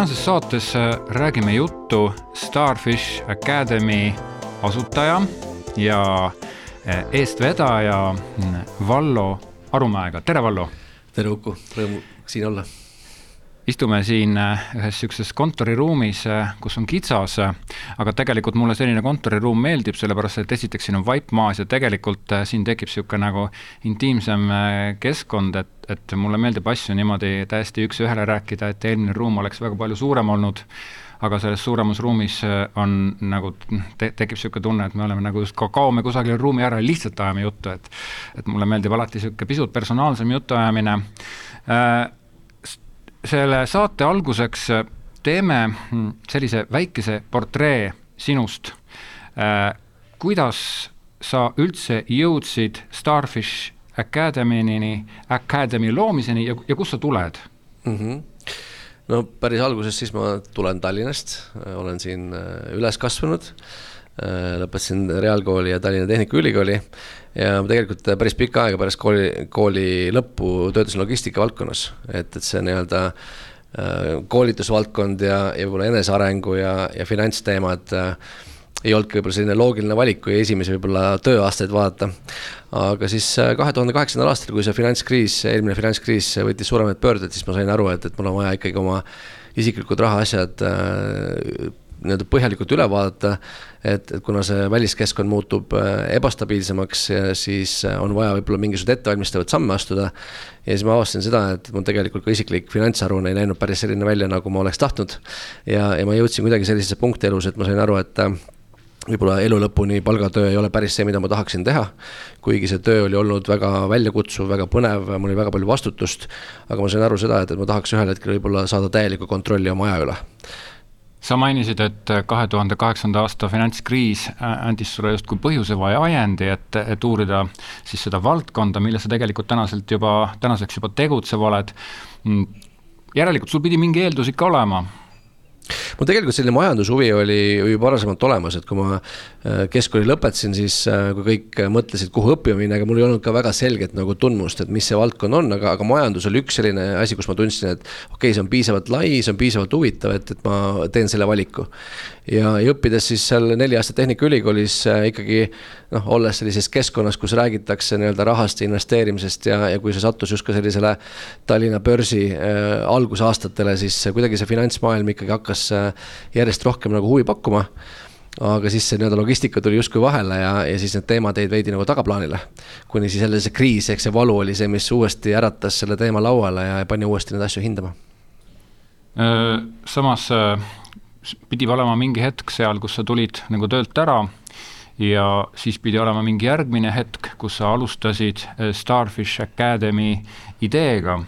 tänases saates äh, räägime juttu Starfish Academy asutaja ja äh, eestvedaja mm, Vallo Arumäega, tere Vallo! tere Uku, rõõm siin olla istume siin äh, ühes niisuguses kontoriruumis, äh, kus on kitsas, äh, aga tegelikult mulle selline kontoriruum meeldib, sellepärast et esiteks siin on vaip maas ja tegelikult siin tekib niisugune nagu intiimsem keskkond, et, et mulle meeldib asju niimoodi täiesti üks-ühele rääkida, et eelmine ruum oleks väga palju suurem olnud, aga selles suuremas ruumis on nagu te,, tekib niisugune tunne, et me oleme nagu just ka kaome kusagile ruumi ära ja lihtsalt ajame juttu, et et mulle meeldib alati niisugune pisut personaalsem jutuajamine äh, selle saate alguseks äh, teeme hm, sellise väikese portree sinust. Äh, kuidas sa üldse jõudsid Starfish Academy'ni, Academy loomiseni ja, ja kust sa tuled mm? -hmm no päris alguses siis ma tulen Tallinnast, olen siin äh, üles kasvanud, lõpetasin reaalkooli ja Tallinna Tehnikaülikooli ja tegelikult päris pikka aega pärast kooli, kooli lõppu töötasin logistika valdkonnas, et, et see nii-öelda äh, koolitusvaldkond ja, ja võib-olla enesearengu ja, ja finantsteemad äh, ei olnudki võib-olla selline loogiline valik, kui esimesi võib-olla tööaastaid vaadata. aga siis äh, kahe tuhande kaheksandal aastal, kui see finantskriis, eelmine finantskriis võttis suuremaid pöördeid, siis ma sain aru, et, et mul on vaja ikkagi oma isiklikud rahaasjad äh, nii-öelda põhjalikult üle vaadata. et, et kuna see väliskeskkond muutub äh, ebastabiilsemaks, siis äh, on vaja võib-olla mingisuguseid ettevalmistavaid samme astuda. ja siis ma avastasin seda, et mul tegelikult ka isiklik finantsaruanne ei näinud päris selline välja, nagu ma oleks tahtnud. ja, ja ma jõudsin kuidagi sellisesse punkti elus, et ma sain aru, et äh, võib-olla elu lõpuni palgatöö ei ole päris see, mida ma tahaksin teha. kuigi see töö oli olnud väga väljakutsuv, väga põnev, mul oli väga palju vastutust. aga ma sain aru seda, et, et ma tahaks ühel hetkel võib-olla saada täielikku kontrolli oma aja üle sa mainisid, et kahe tuhande kaheksanda aasta finantskriis andis sulle justkui põhjuse või ajendi, et, et uurida siis seda valdkonda, milles sa tegelikult tänaselt juba, tänaseks juba tegutsev oled. Mm, järelikult sul pidi mingi eeldus ikka olema mul tegelikult selline majandushuvi oli juba varasemalt olemas, et kui ma äh, keskkooli lõpetasin, siis äh, kui kõik mõtlesid, kuhu õppima minna, aga mul ei olnud ka väga selget nagu tundmust, et mis see valdkond on, aga, aga majandus oli üks selline asi, kus ma tundsin, et okei okay,, see on piisavalt lai, see on piisavalt huvitav, et, et ma teen selle valiku. ja, ja õppides siis seal neli aastat Tehnikaülikoolis äh, ikkagi noh, olles sellises keskkonnas, kus räägitakse nii-öelda rahast ja investeerimisest ja, ja kui see sattus just ka sellisele Tallinna börsi äh, algusaastatele, siis kuidagi see finantsmaailm ikkagi hakkas äh, järjest rohkem nagu huvi pakkuma aga siis see nii-öelda logistika tuli justkui vahele ja, ja siis need teemad jäid veidi nagu tagaplaanile. kuni siis jälle see kriis, ehk see valu oli see, mis uuesti äratas selle teema lauale ja pani uuesti neid asju hindama. Äh, samas äh, pidi olema mingi hetk seal, kus sa tulid nagu töölt ära ja siis pidi olema mingi järgmine hetk, kus sa alustasid Starfish Academy ideega.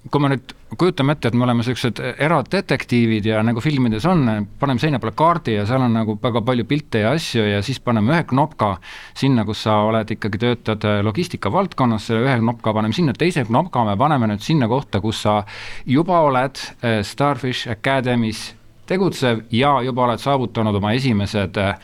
Äh, kui me nüüd kujutame ette, et me oleme niisugused eradetektiivid ja nagu filmides on, paneme seina peale kaardi ja seal on nagu väga palju pilte ja asju ja siis paneme ühe knopka sinna, kus sa oled ikkagi, töötad äh, logistika valdkonnas, selle ühe knopka paneme sinna, teise knopka me paneme nüüd sinna kohta, kus sa juba oled Starfish Academy's tegutsev ja juba oled saavutanud oma esimesed äh,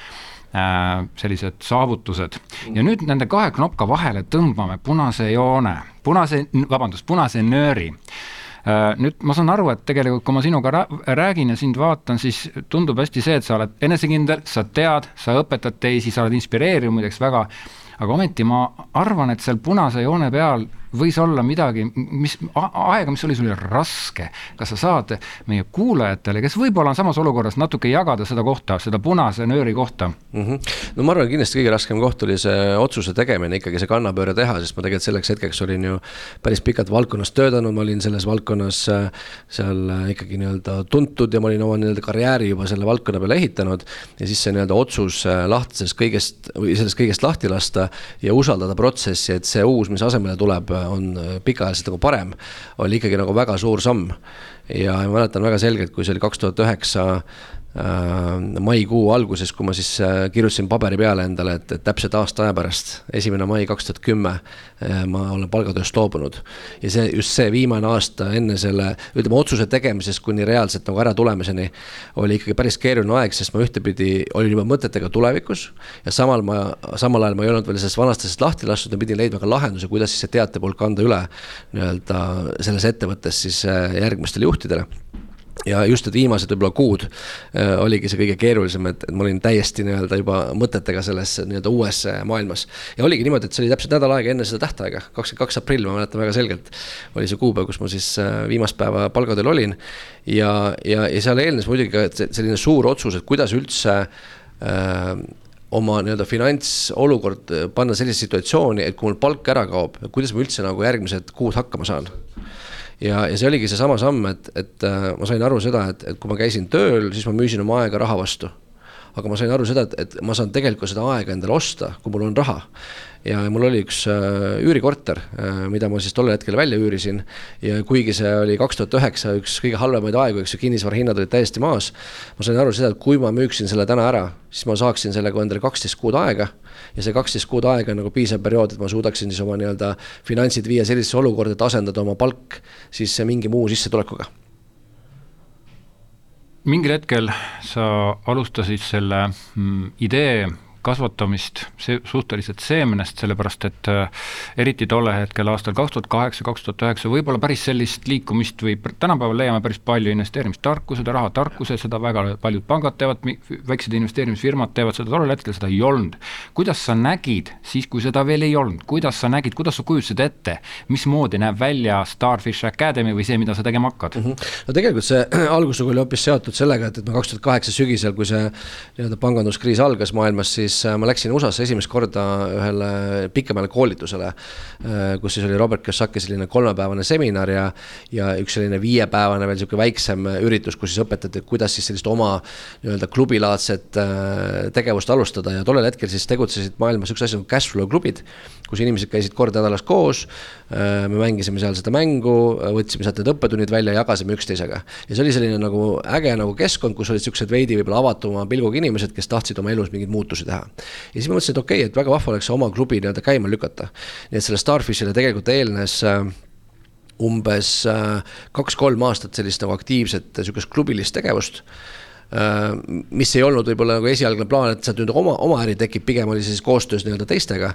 sellised saavutused. ja nüüd nende kahe knopka vahele tõmbame punase joone, punase, vabandust, punase nööri äh,. nüüd ma saan aru, et tegelikult, kui ma sinuga räägin ja sind vaatan, siis tundub hästi see, et sa oled enesekindel, sa tead, sa õpetad teisi, sa oled inspireeriv muideks väga, aga ometi ma arvan, et seal punase joone peal võis olla midagi, mis, aega, mis oli sulle raske. kas sa saad meie kuulajatele, kes võib-olla on samas olukorras, natuke jagada seda kohta, seda punase nööri kohta mm? -hmm. no ma arvan, kindlasti kõige raskem koht oli see otsuse tegemine, ikkagi see kannapööre teha, sest ma tegelikult selleks hetkeks olin ju päris pikalt valdkonnas töötanud, ma olin selles valdkonnas äh, seal äh, ikkagi nii-öelda tuntud ja ma olin oma nii-öelda karjääri juba selle valdkonna peale ehitanud. ja siis see nii-öelda otsus äh, lahti sellest kõigest või sellest kõigest lahti lasta ja usaldada protsessi, et see uus, mis asemele tuleb, on pikaajaliselt nagu parem, oli ikkagi nagu väga suur samm. ja ma mäletan väga selgelt, kui see oli kaks tuhat üheksa äh, maikuu alguses, kui ma siis äh, kirjutasin paberi peale endale, et, et täpselt aasta aja pärast, esimene mai kaks tuhat kümme, äh, ma olen palgatööst loobunud. ja see, just see viimane aasta enne selle, ütleme otsuse tegemisest kuni reaalselt nagu äratulemiseni oli ikkagi päris keeruline aeg, sest ma ühtepidi olin juba mõtetega tulevikus ja samal ma, samal ajal ma ei olnud veel sellest vanast asjast lahti lastud ja pidin leidma ka lahenduse, kuidas siis see teatepulk anda üle nii-öelda selles ettevõttes siis järgmistele juhtidele ja just need viimased võib-olla kuud äh, oligi see kõige keerulisem, et, et ma olin täiesti nii-öelda juba mõtetega selles nii-öelda uues äh, maailmas. ja oligi niimoodi, et see oli täpselt nädal aega enne seda tähtaega, kakskümmend kaks aprill, ma mäletan väga selgelt. oli see kuupäev, kus ma siis äh, viimast päeva palgatööl olin. ja, ja, ja seal eelnes muidugi ka selline suur otsus, et kuidas üldse äh, oma nii-öelda finantsolukord panna sellisesse situatsiooni, et kui mul palk ära kaob, kuidas ma üldse nagu järgmised kuud hakkama saan ja, ja see oligi seesama samm, et, et äh, ma sain aru seda, et, et kui ma käisin tööl, siis ma müüsin oma aega raha vastu. Aga ma sain aru seda, et, et ma saan tegelikult seda aega endale osta, kui mul on raha ja mul oli üks äh, üürikorter, äh, mida ma siis tollel hetkel välja üürisin. ja kuigi see oli kaks tuhat üheksa üks kõige halvemaid aegu, eks ju, kinnisvara hinnad olid täiesti maas. ma sain aru seda, et kui ma müüksin selle täna ära, siis ma saaksin sellega endale kaksteist kuud aega. ja see kaksteist kuud aega on nagu piisav periood, et ma suudaksin siis oma nii-öelda finantsid viia sellisesse olukorda, et asendada oma palk siis mingi muu sissetulekuga mingil hetkel sa alustasid selle mm, idee kasvatamist see suhteliselt seemnest, sellepärast et äh, eriti tollel hetkel aastal kaks tuhat kaheksa, kaks tuhat üheksa võib-olla päris sellist liikumist või tänapäeval leiame päris palju investeerimistarkused ja rahatarkused, seda väga paljud pangad teevad, väiksed investeerimisfirmad teevad seda, tollel hetkel seda ei olnud. kuidas sa nägid siis, kui seda veel ei olnud, kuidas sa nägid, kuidas sa kujutasid ette, mismoodi näeb välja Starfish Academy või see, mida sa tegema hakkad mm? -hmm. no tegelikult see algusega oli hoopis seotud sellega, et, et ma kaks tuhat kaheksa sügisel, kui see nii-öelda panganduskriis algas maailmas, siis siis äh, ma läksin USA-sse esimest korda ühele pikemale koolitusele, äh, kus siis oli Robert Kiyosaki selline kolmepäevane seminar ja, ja üks selline viiepäevane veel niisugune väiksem üritus, kus siis õpetati, et kuidas siis sellist oma nii-öelda klubilaadset äh, tegevust alustada. Ja tollel hetkel siis tegutsesid maailmas üks asi nagu cash flow klubid, kus inimesed käisid kord nädalas koos, me mängisime seal seda mängu, võtsime sealt need õppetunnid välja, jagasime üksteisega. ja see oli selline nagu äge nagu keskkond, kus olid niisugused veidi võib-olla avatuma pilguga inimesed, kes tahtsid oma elus mingeid muutusi teha ja siis ma mõtlesin, et okei okay,, et väga vahva oleks oma klubi nii-öelda käima lükata. nii et selle Starfishile tegelikult eelnes äh, umbes äh, kaks-kolm aastat sellist nagu aktiivset sihukest klubilist tegevust äh,. mis ei olnud võib-olla nagu esialgne plaan, et sealt nüüd oma, oma äri tekib, pigem oli see siis koostöös nii-öelda teistega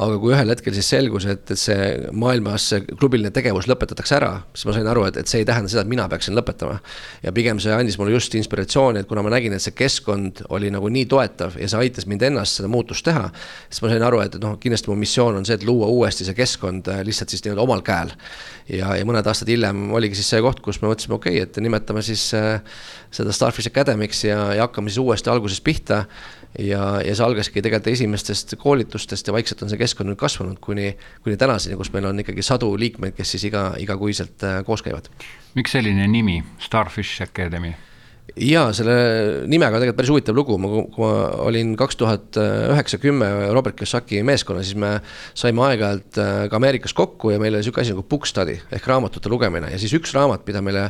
aga kui ühel hetkel siis selgus, et, et see maailmas see klubiline tegevus lõpetatakse ära, siis ma sain aru, et, et see ei tähenda seda, et mina peaksin lõpetama. ja pigem see andis mulle just inspiratsiooni, et kuna ma nägin, et see keskkond oli nagu nii toetav ja see aitas mind ennast seda muutust teha, siis ma sain aru, et noh, kindlasti mu missioon on see, et luua uuesti see keskkond äh, lihtsalt siis nii-öelda omal käel. ja, ja mõned aastad hiljem oligi siis see koht, kus me mõtlesime, okei okay,, et nimetame siis äh, seda Starfish Academy'ks ja, ja hakkame siis uuesti algusest pihta ja, ja see algaski tegelikult esimestest koolitustest ja vaikselt on see keskkond nüüd kasvanud kuni, kuni tänaseni, kus meil on ikkagi sadu liikmeid, kes siis iga, igakuiselt äh, koos käivad. miks selline nimi, Starfish Academy? jaa, selle nimega on tegelikult päris huvitav lugu, ma, kui ma olin kaks tuhat üheksa, kümme Robert Kiyosaki meeskonnas, siis me saime aeg-ajalt äh, ka Ameerikas kokku ja meil oli niisugune asi nagu book study ehk raamatute lugemine ja siis üks raamat, mida meile,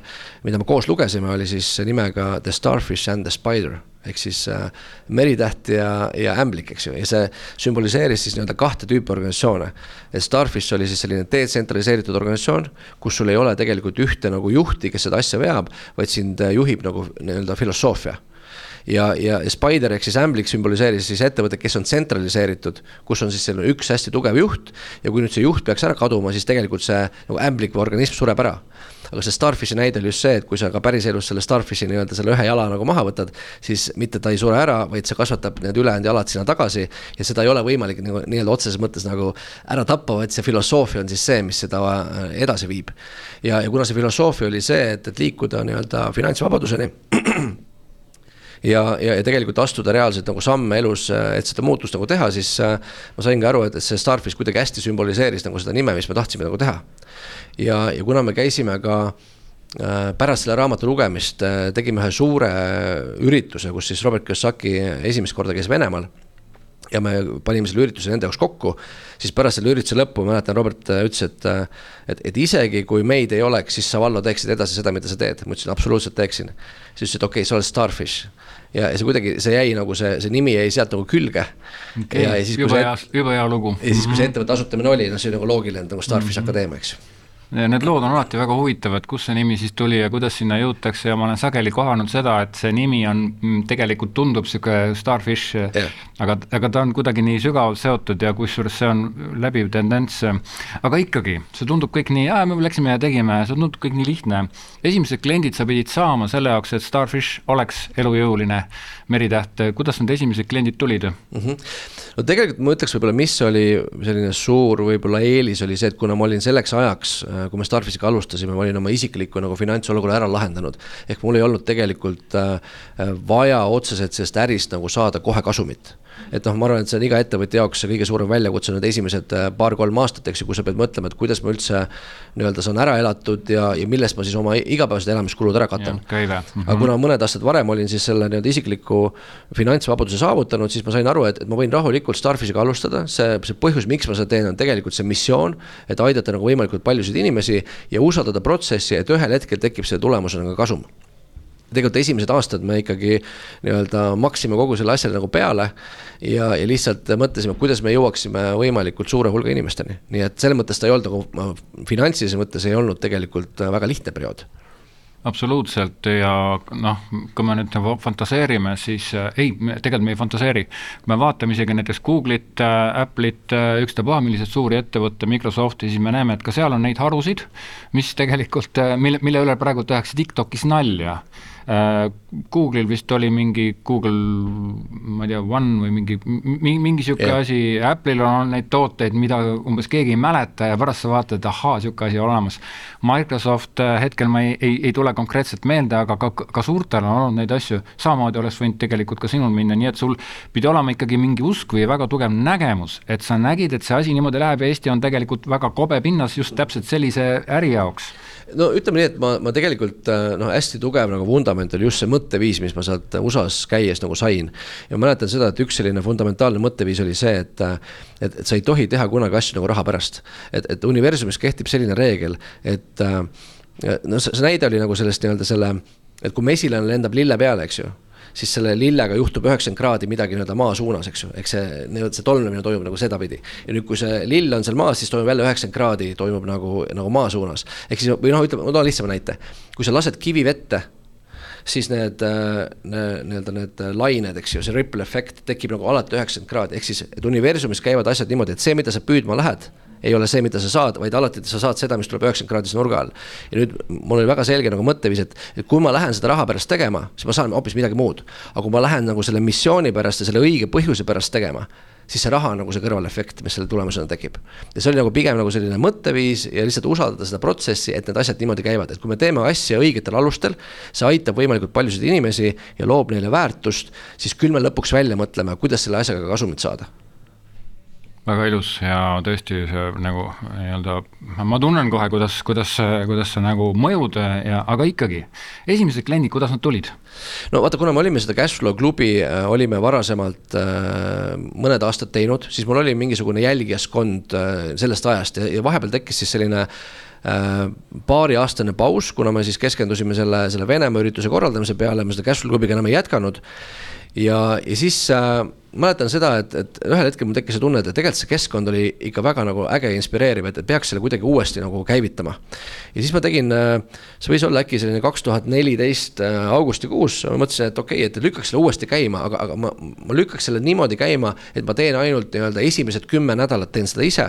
mida me koos lugesime, oli siis nimega The Starfish and the Spider ehk siis äh, meritäht ja, ja ämblik, eks ju, ja see sümboliseeris siis nii-öelda kahte tüüpi organisatsioone. et Starfish oli siis selline detsentraliseeritud organisatsioon, kus sul ei ole tegelikult ühte nagu juhti, kes seda asja veab, vaid sind äh, juhib nagu nii-öelda filosoofia. Ja, ja Spider ehk siis ämblik sümboliseeris siis ettevõtet, kes on tsentraliseeritud, kus on siis selline üks hästi tugev juht. Ja kui nüüd see juht peaks ära kaduma, siis tegelikult see nagu ämblik või organism sureb ära aga see Starfishi näide oli just see, et kui sa ka päriselus selle Starfishi nii-öelda selle ühe jala nagu maha võtad, siis mitte ta ei sure ära, vaid see kasvatab need ülejäänud jalad sinna tagasi ja seda ei ole võimalik nagu nii-öelda otseses mõttes nagu ära tappa, vaid see filosoofia on siis see, mis seda äh, edasi viib. ja, ja kuna see filosoofia oli see, et, et liikuda nii-öelda finantsvabaduseni ja, ja, ja tegelikult astuda reaalselt nagu samme elus, et seda muutust nagu teha, siis äh, ma saingi aru, et, see Starfish kuidagi hästi sümboliseeris nagu seda nime, mis me tahtsime nagu teha. Ja, ja kuna me käisime ka äh, pärast selle raamatu lugemist äh, tegime ühe suure ürituse, kus siis Robert Kiyosaki esimest korda käis Venemaal ja me panime selle ürituse nende jaoks kokku, siis pärast selle ürituse lõppu, ma mäletan, Robert äh, ütles, et et, et isegi kui meid ei oleks, siis sa, Vallo, teeksid edasi seda, mida sa teed, ma ütlesin, absoluutselt teeksin. siis ütles, et okei okay,, sa oled Starfish ja, ja see kuidagi, see jäi nagu see, see nimi jäi sealt nagu külge okay.. ja, ja siis, jube hea, jube hea lugu. ja siis, kui see ettevõtte asutamine oli, noh, see oli nagu loogiline, nagu Starfish mm -hmm. Akadeemia, eks ju Need lood on alati väga huvitavad, kust see nimi siis tuli ja kuidas sinna jõutakse ja ma olen sageli kohanud seda, et see nimi on, mm, tegelikult tundub niisugune starfish yeah., aga, aga ta on kuidagi nii sügavalt seotud ja kusjuures see on läbiv tendents, aga ikkagi, see tundub kõik nii, me läksime ja tegime, see tundub kõik nii lihtne. esimesed kliendid sa pidid saama selle jaoks, et starfish oleks elujõuline meritäht, kuidas need esimesed kliendid tulid mm? -hmm. no tegelikult ma ütleks võib-olla, mis oli selline suur võib-olla eelis, oli see, et kuna ma olin selleks ajaks Äh, kui me Starfishiga alustasime, ma olin oma isikliku nagu finantsolukorra ära lahendanud. ehk mul ei olnud tegelikult äh, äh, vaja otseselt sellest ärist nagu saada kohe kasumit et noh, ma arvan, et see on iga ettevõtja jaoks see kõige suurem väljakutse need esimesed äh, paar-kolm aastat, eks ju, kus sa pead mõtlema, et kuidas ma üldse nii-öelda saan ära elatud ja, ja millest ma siis oma igapäevased elamiskulud ära katan. Mm -hmm. aga kuna mõned aastad varem olin siis selle nii-öelda isikliku finantsvabaduse saavutanud, siis ma sain aru, et, et ma võin rahulikult Starfishiga alustada, see, see põhjus, miks ma seda teen, on tegelikult see missioon, et aidata nagu võimalikult paljusid inimesi ja usaldada protsessi, et ühel hetkel tekib selle tulemusena ka kasum tegelikult esimesed aastad me ikkagi nii-öelda maksime kogu selle asjale nagu peale ja, ja lihtsalt mõtlesime, kuidas me jõuaksime võimalikult suure hulga inimesteni. nii et selles mõttes ta ei olnud nagu, finantsilise mõttes ei olnud tegelikult väga lihtne periood absoluutselt ja noh, kui me nüüd nagu fantaseerime, siis äh, ei, tegelikult me ei fantaseeri. kui me vaatame isegi näiteks Google'it äh,, Apple'it äh,, ükstapuha milliseid suuri ettevõtte, Microsofti, siis me näeme, et ka seal on neid harusid, mis tegelikult äh,, mille, mille üle praegu tehakse TikTokis nalja Äh, Google'il vist oli mingi Google, ma ei tea, One või mingi, mingi, mingi niisugune asi, Apple'il on neid tooteid, mida umbes keegi ei mäleta ja pärast sa vaatad, ahaa, niisugune asi on olemas. Microsoft äh, hetkel ma ei, ei, ei tule konkreetselt meelde, aga ka, ka suurtel on olnud neid asju, samamoodi oleks võinud tegelikult ka sinul minna, nii et sul pidi olema ikkagi mingi usk või väga tugev nägemus, et sa nägid, et see asi niimoodi läheb ja Eesti on tegelikult väga kobe pinnas just täpselt sellise äri jaoks no ütleme nii, et ma, ma tegelikult äh, noh, hästi tugev nagu vundament oli just see mõtteviis, mis ma sealt USA-s käies nagu sain. ja ma mäletan seda, et üks selline fundamentaalne mõtteviis oli see, et, äh, et, et sa ei tohi teha kunagi asju nagu raha pärast. et, et universumis kehtib selline reegel, et äh, no see, see näide oli nagu sellest nii-öelda selle, et kui mesilane lendab lille peale, eks ju siis selle lillega juhtub üheksakümmend kraadi midagi nii-öelda maa suunas, eks ju, eks see nii-öelda see tolmlemine toimub nagu sedapidi. ja nüüd, kui see lill on seal maas, siis toimub jälle üheksakümmend kraadi, toimub nagu, nagu maa suunas. ehk siis või noh, ütleme, ma toon lihtsama näite, kui sa lased kivi vette siis need nii-öelda need lained, eks ju, see ripple efekt tekib nagu alati üheksakümmend kraadi, ehk siis, et universumis käivad asjad niimoodi, et see, mida sa püüdma lähed ei ole see, mida sa saad, vaid alati sa saad seda, mis tuleb üheksakümmend kraadise nurga all. ja nüüd mul oli väga selge nagu mõtteviis, et, et kui ma lähen seda raha pärast tegema, siis ma saan hoopis midagi muud. aga kui ma lähen nagu selle missiooni pärast ja selle õige põhjuse pärast tegema, siis see raha on nagu see kõrvalefekt, mis selle tulemusena tekib. ja see oli nagu pigem nagu selline mõtteviis ja lihtsalt usaldada seda protsessi, et need asjad niimoodi käivad, et kui me teeme asja õigetel alustel, see aitab võimalikult paljusid inimesi ja loob neile väärtust, siis küll me lõpuks välja mõtleme, kuidas selle asjaga kasumit saada väga ilus ja tõesti see nagu nii-öelda, ma tunnen kohe, kuidas, kuidas, kuidas see nagu mõjud ja, aga ikkagi, esimesed kliendid, kuidas nad tulid? no vaata, kuna me olime seda Cashflow klubi, äh, olime varasemalt äh, mõned aastad teinud, siis mul oli mingisugune jälgijaskond äh, sellest ajast ja, ja vahepeal tekkis siis selline äh, paariaastane paus, kuna me siis keskendusime selle, selle Venemaa ürituse korraldamise peale, me seda Cashflow klubiga enam ei jätkanud ja, ja siis äh, mäletan seda, et, et ühel hetkel mul tekkis see tunne, et tegelikult see keskkond oli ikka väga nagu äge ja inspireeriv, et, peaks selle kuidagi uuesti nagu käivitama. ja siis ma tegin, äh, see võis olla äkki selline kaks tuhat neliteist äh, augustikuus, ma mõtlesin, et okei okay,, et lükkaks selle uuesti käima, aga, aga ma, ma lükkaks selle niimoodi käima, et ma teen ainult nii-öelda esimesed kümme nädalat teen seda ise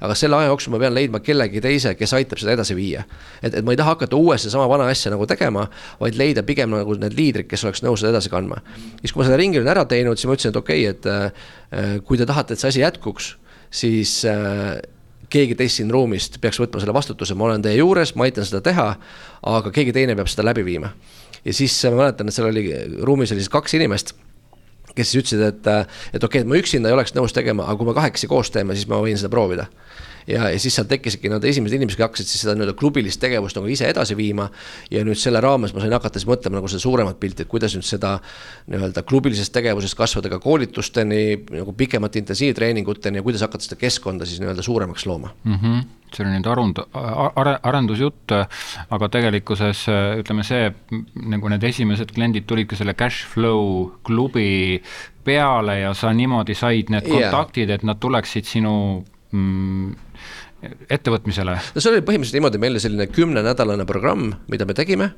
aga selle aja jooksul ma pean leidma kellegi teise, kes aitab seda edasi viia. et, et ma ei taha hakata uuesti sama vana asja nagu tegema, vaid leida pigem nagu need liidrid, kes oleks nõus seda edasi kandma. siis, kui ma selle ringi olin ära teinud, siis ma ütlesin, et okei okay,, et äh, kui te tahate, et see asi jätkuks, siis äh, keegi teist siin ruumist peaks võtma selle vastutuse, ma olen teie juures, ma aitan seda teha, aga keegi teine peab seda läbi viima. ja siis ma mäletan, et seal oli, ruumis oli siis kaks inimest kes siis ütlesid, et, et okei okay,, et ma üksinda ei oleks nõus tegema, aga kui me kahekesi koos teeme, siis ma võin seda proovida ja, ja siis seal tekkisidki nad esimesed inimesed, kes hakkasid siis seda nii-öelda klubilist tegevust nagu ise edasi viima. ja nüüd selle raames ma sain hakata siis mõtlema nagu seda suuremat pilti, et kuidas nüüd seda nii-öelda klubilisest tegevusest kasvada ka koolitusteni, nagu pikemate intensiivtreeninguteni ja kuidas hakata seda keskkonda siis nii-öelda suuremaks looma mm. -hmm see oli nüüd arund-, are-, arendusjutt, aga tegelikkuses ütleme see, nagu need esimesed kliendid tulidki selle cash flow klubi peale ja sa niimoodi said need kontaktid yeah., et nad tuleksid sinu mm, ettevõtmisele? no see oli põhimõtteliselt niimoodi, meil oli selline kümnenädalane programm, mida me tegime.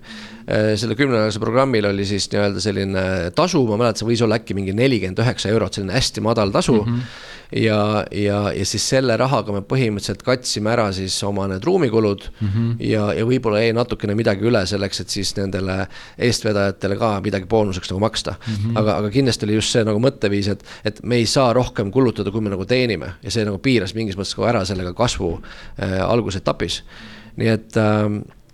Äh, selle kümnenädalase programmil oli siis nii-öelda selline tasu, ma mäletan, see võis olla äkki mingi nelikümmend üheksa eurot, selline hästi madal tasu mm. -hmm ja, ja, ja siis selle rahaga me põhimõtteliselt katsime ära siis oma need ruumikulud mm -hmm. ja, ja võib-olla jäi natukene midagi üle selleks, et siis nendele eestvedajatele ka midagi boonuseks nagu maksta mm. -hmm. aga, aga kindlasti oli just see nagu mõtteviis, et, et me ei saa rohkem kulutada, kui me nagu teenime ja see nagu piiras mingis mõttes ka ära sellega kasvu äh, algusetapis. nii et äh,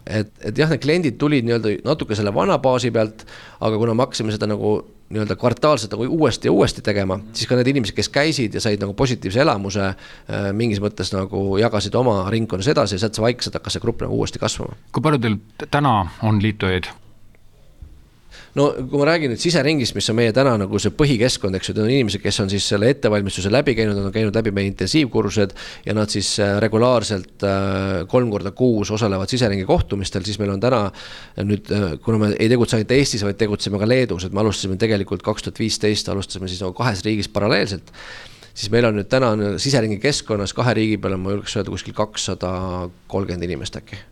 et, et jah, need kliendid tulid nii-öelda natuke selle vana baasi pealt, aga kuna me hakkasime seda nagu nii-öelda kvartaalselt nagu uuesti ja uuesti tegema, siis ka need inimesed, kes käisid ja said nagu positiivse elamuse, äh, mingis mõttes nagu jagasid oma ringkonnas edasi ja sealt see vaikselt hakkas see grupp nagu uuesti kasvama. kui palju teil täna on liitujaid? No kui ma räägin nüüd siseringist, mis on meie täna nagu see põhikeskkond, eks ju, need on inimesed, kes on siis selle ettevalmistuse läbi käinud, nad on käinud läbi meie intensiivkursused ja nad siis äh, regulaarselt äh, kolm korda kuus osalevad siseringi kohtumistel, siis meil on täna nüüd, äh, kuna me ei tegutse ainult Eestis, vaid tegutseme ka Leedus, et me alustasime tegelikult kaks tuhat viisteist, alustasime siis nagu kahes riigis paralleelselt siis meil on nüüd täna siseringi keskkonnas kahe riigi peale, ma julgeks öelda kuskil kakssada kolmkümmend inimest äkki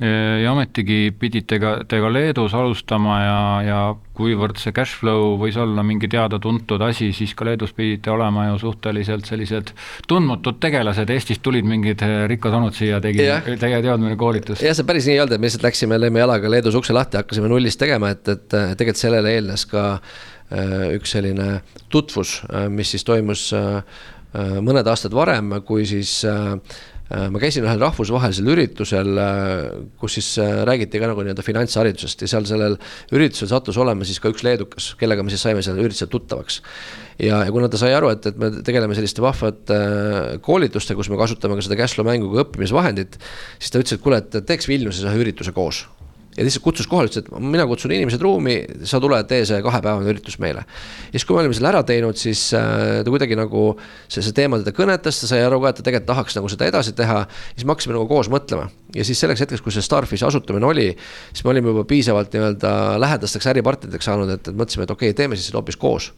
ja ometigi pidite ka, te ka Leedus alustama ja, ja kuivõrd see cash flow võis olla mingi teada-tuntud asi, siis ka Leedus pidite olema ju suhteliselt sellised tundmatud tegelased, Eestist tulid mingid rikkad onud siia, tegi, teie teadmine koolitus. jah, see päris nii ei olnud, et me lihtsalt läksime, lõime jalaga Leedus ukse lahti, hakkasime nullist tegema, et, et tegelikult sellele eelnes ka äh, üks selline tutvus, äh, mis siis toimus äh, mõned aastad varem, kui siis äh, Äh, ma käisin ühel rahvusvahelisel üritusel, äh, kus siis äh, räägiti ka nagu nii-öelda finantsharidusest ja seal sellel üritusel sattus olema siis ka üks leedukas, kellega me siis saime sellel üritusel tuttavaks. ja, ja kuna ta sai aru, et, et me tegeleme selliste vahvate koolitustega, kus me kasutame ka seda cashflow mängu kui õppimisvahendit, siis ta ütles, et kuule, et teeks Vilniuses ühe ürituse koos ja lihtsalt kutsus kohale, ütles, et mina kutsun inimesed ruumi, sa tule, tee see kahepäevane üritus meile. ja siis, kui me olime selle ära teinud, siis äh, ta kuidagi nagu, see, see teema teda kõnetas, ta sai aru ka, et ta tegelikult tahaks nagu seda edasi teha. siis me hakkasime nagu koos mõtlema ja siis selleks hetkeks, kui see Starfishi asutamine oli, siis me olime juba piisavalt nii-öelda lähedasteks äripartneriteks saanud, et, et mõtlesime, et okei okay,, teeme siis hoopis koos.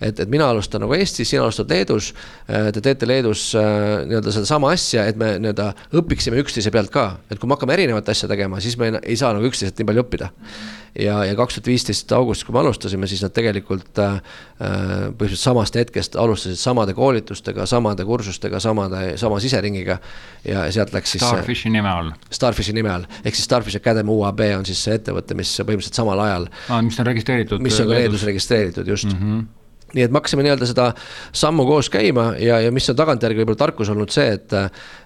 et, et mina alustan nagu Eestis, sina alustad Leedus, äh, te teete Leedus äh, nii-öelda sedasama asja, et me nii-öelda õpiksime üksteise pealt ka, et kui me hakkame erinevat asja tegema, siis me ei, saa nagu üksteise üksteiselt nii palju õppida. Ja, ja kaks tuhat viisteist augustis, kui me alustasime, siis nad tegelikult äh, põhimõtteliselt samast hetkest alustasid samade koolitustega, samade kursustega, samade, sama siseringiga. ja sealt läks siis. Starfishi nime all. Starfishi nime all, ehk siis Starfish Academy UAB on siis see ettevõte, mis põhimõtteliselt samal ajal ah,. mis on registreeritud. mis on ka Leedus registreeritud, just mm. -hmm nii et me hakkasime nii-öelda seda sammu koos käima ja, ja mis on tagantjärgi võib-olla tarkus olnud see, et.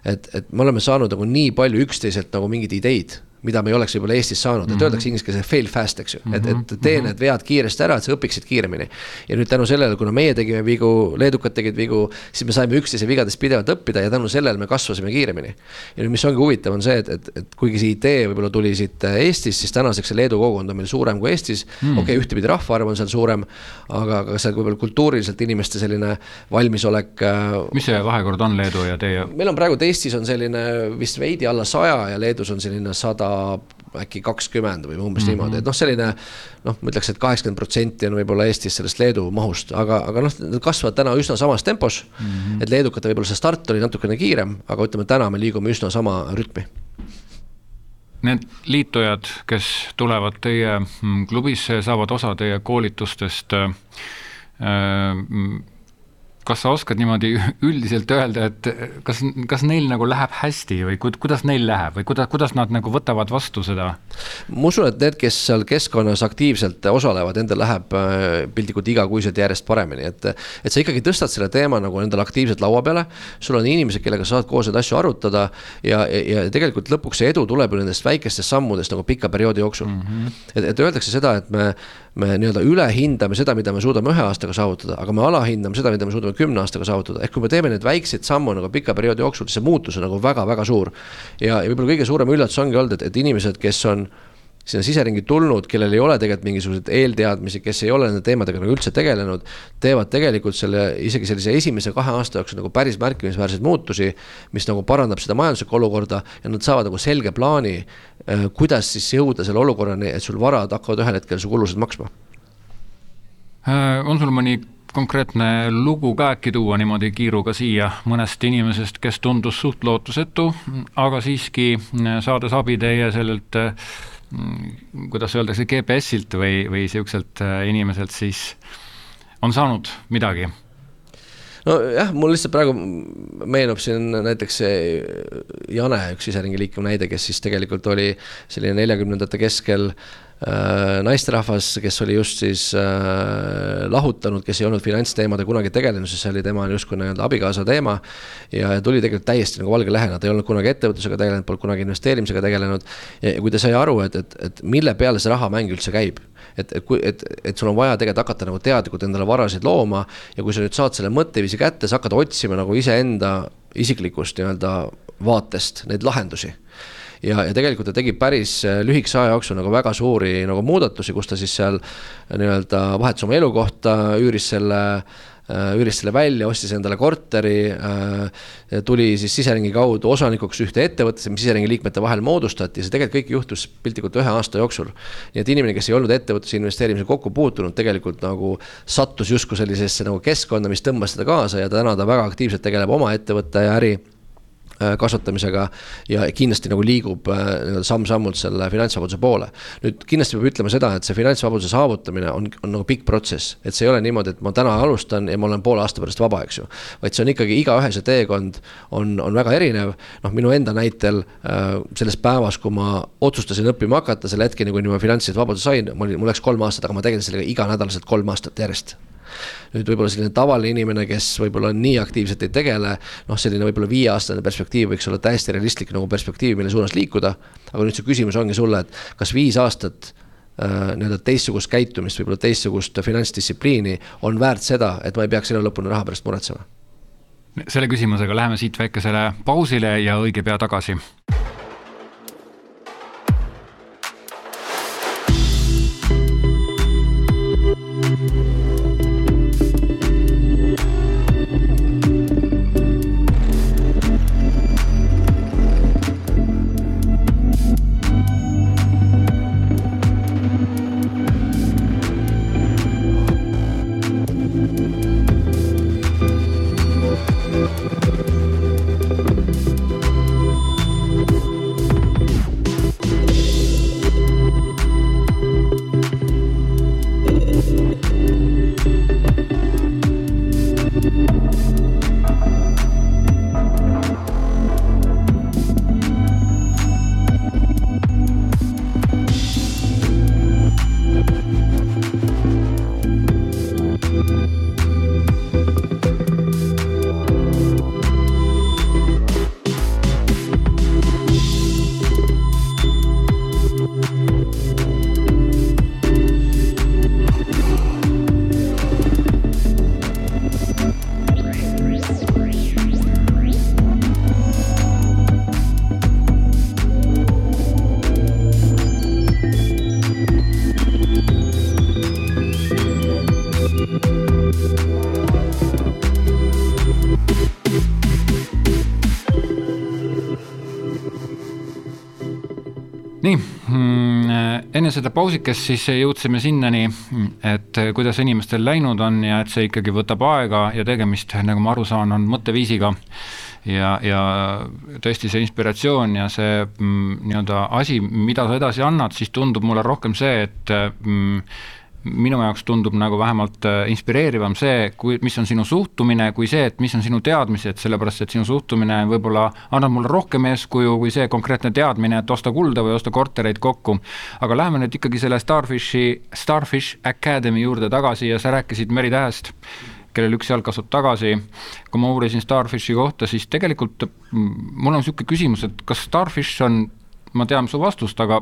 et, et me oleme saanud nagu nii palju üksteiselt nagu mingeid ideid mida me ei oleks võib-olla Eestis saanud, et mm -hmm. öeldakse inglise keeles fail fast, eks ju mm, -hmm. et, et tee mhm. need vead kiiresti ära, et sa õpiksid kiiremini. ja nüüd tänu sellele, kuna meie tegime vigu, leedukad tegid vigu, siis me saime üksteise vigadest pidevalt õppida ja tänu sellele me kasvasime kiiremini. ja nüüd, mis ongi huvitav, on see, et, et, et kuigi see idee võib-olla tuli siit Eestist, siis tänaseks see Leedu kogukond on meil suurem kui Eestis mm okei okay,, ühtepidi rahvaarv on seal suurem, aga, aga seal võib-olla kultuuriliselt inimeste selline valmisolek. Äh, mis see vahekord on Leedu ja teie? meil on praegu Eestis on selline vist veidi alla saja ja Leedus on selline sada äkki kakskümmend või umbes mm -hmm. niimoodi, et noh, selline noh, ma ütleks et, et kaheksakümmend protsenti on võib-olla Eestis sellest Leedu mahust, aga, aga noh, nad kasvavad täna üsna samas tempos mm. -hmm. et leedukate võib-olla see start oli natukene kiirem, aga ütleme, täna me liigume üsna sama rütmi. Need liitujad, kes tulevad teie klubisse, saavad osa teie koolitustest äh, kas sa oskad niimoodi üldiselt öelda, et kas, kas neil nagu läheb hästi või kuidas neil läheb või kuidas, kuidas nad nagu võtavad vastu seda? ma usun, et need, kes seal keskkonnas aktiivselt osalevad, nendel läheb äh, piltlikult igakuiselt järjest paremini, et. et sa ikkagi tõstad selle teema nagu endale aktiivselt laua peale. sul on inimesed, kellega sa saad koos neid asju arutada ja, ja, ja tegelikult lõpuks see edu tuleb ju nendest väikestest sammudest nagu pika perioodi jooksul mm. -hmm. et, et öeldakse seda, et me, me nii-öelda ülehindame seda, mida me suudame ühe aastaga saavutada, aga me alahindame seda, mida me suudame kümne aastaga saavutada, ehk kui me teeme neid väikseid sammu nagu pika perioodi jooksul, siis see muutus on nagu väga-väga suur. ja, ja võib-olla kõige suurem üllatus ongi olnud, et, et inimesed, kes on sinna siseringi tulnud, kellel ei ole tegelikult mingisuguseid eelteadmisi, kes ei ole nende teemadega nagu üldse tegelenud, teevad tegelikult selle, isegi sellise esimese kahe aasta jooksul nagu päris märkimisväärseid muutusi, mis nagu parandab seda majanduslikku olukorda ja nad saavad nagu selge plaani, äh, kuidas siis jõuda selle olukorrani, et sul varad hakkavad ühel hetkel su kulusid maksma. Äh, on sul mõni konkreetne lugu ka äkki tuua niimoodi kiiruga siia mõnest inimesest, kes tundus suht lootusetu, aga siiski saades abi teie sellelt Mm, kuidas öeldakse, GPS-ilt või, või niisuguselt äh, inimeselt, siis on saanud midagi? nojah, mul lihtsalt praegu meenub siin näiteks see Jane, üks siseringi liikme näide, kes siis tegelikult oli selline neljakümnendate keskel Äh, naisterahvas, kes oli just siis äh, lahutanud, kes ei olnud finantsteemadega kunagi tegelenud, siis see oli tema justkui nii-öelda abikaasa teema. ja, tuli tegelikult täiesti nagu valge lehena, ta ei olnud kunagi ettevõtlusega tegelenud, polnud kunagi investeerimisega tegelenud. ja kui ta sai aru, et, et, et mille peale see rahamäng üldse käib et, et et, et sul on vaja tegelikult hakata nagu teadlikult endale varasid looma ja kui sa nüüd saad selle mõtteviisi kätte, sa hakkad otsima nagu iseenda isiklikust nii-öelda vaatest neid lahendusi ja, ja tegelikult ta tegi päris äh, lühikese aja jooksul nagu väga suuri nagu muudatusi, kus ta siis seal äh, nii-öelda vahetas oma elukohta, üüris selle äh, üüris selle välja, ostis endale korteri, tuli siis siseringi kaudu osanikuks ühte ettevõttesse, mis siseringi liikmete vahel moodustati see tegelikult kõik juhtus piltlikult ühe aasta jooksul. nii et inimene, kes ei olnud ettevõtluse investeerimisega kokku puutunud, tegelikult nagu sattus justkui sellisesse nagu keskkonda, mis tõmbas teda kaasa ja täna ta väga aktiivselt tegeleb oma ettevõtte ja äri Äh, kasvatamisega ja kindlasti nagu liigub äh, samm-sammult selle finantsvabaduse poole. nüüd kindlasti peab ütlema seda, et see finantsvabaduse saavutamine on, on nagu pikk protsess, et see ei ole niimoodi, et ma täna alustan ja ma olen poole aasta pärast vaba, eks ju. vaid see on ikkagi igaühe see teekond on, on väga erinev, noh, minu enda näitel äh, selles päevas, kui ma otsustasin õppima hakata, selle hetkeni, kuni ma finantsilised vabaduse sain, mul oli, mul läks kolm aastat, aga ma tegelesin sellega iganädalaselt kolm aastat järjest nüüd võib-olla selline tavaline inimene, kes võib-olla nii aktiivselt ei tegele, noh, selline võib-olla viieaastane perspektiiv võiks olla täiesti realistlik nagu perspektiiv, mille suunas liikuda. aga nüüd see küsimus ongi sulle, et kas viis aastat äh, nii-öelda teistsugust käitumist, võib-olla teistsugust finantsdistsipliini on väärt seda, et ma ei peaks elu lõpuni raha pärast muretsema? selle küsimusega läheme siit väikesele pausile ja õige pea tagasi pausikest siis jõudsime sinnani, et kuidas inimestel läinud on ja et see ikkagi võtab aega ja tegemist, nagu ma aru saan, on mõtteviisiga. ja, ja tõesti see inspiratsioon ja see mm, nii-öelda asi, mida sa edasi annad, siis tundub mulle rohkem see, et mm, minu jaoks tundub nagu vähemalt äh, inspireerivam see, kui, mis on sinu suhtumine, kui see, et mis on sinu teadmised, sellepärast et sinu suhtumine võib-olla annab mulle rohkem eeskuju kui see konkreetne teadmine, et osta kulda või osta kortereid kokku. aga läheme nüüd ikkagi selle Starfishi, Starfish Academy juurde tagasi ja sa rääkisid Meri Tähest kellel üks jalg kasvab tagasi. kui ma uurisin Starfishi kohta, siis tegelikult mul on niisugune küsimus, et kas Starfish on ma tean su vastust, aga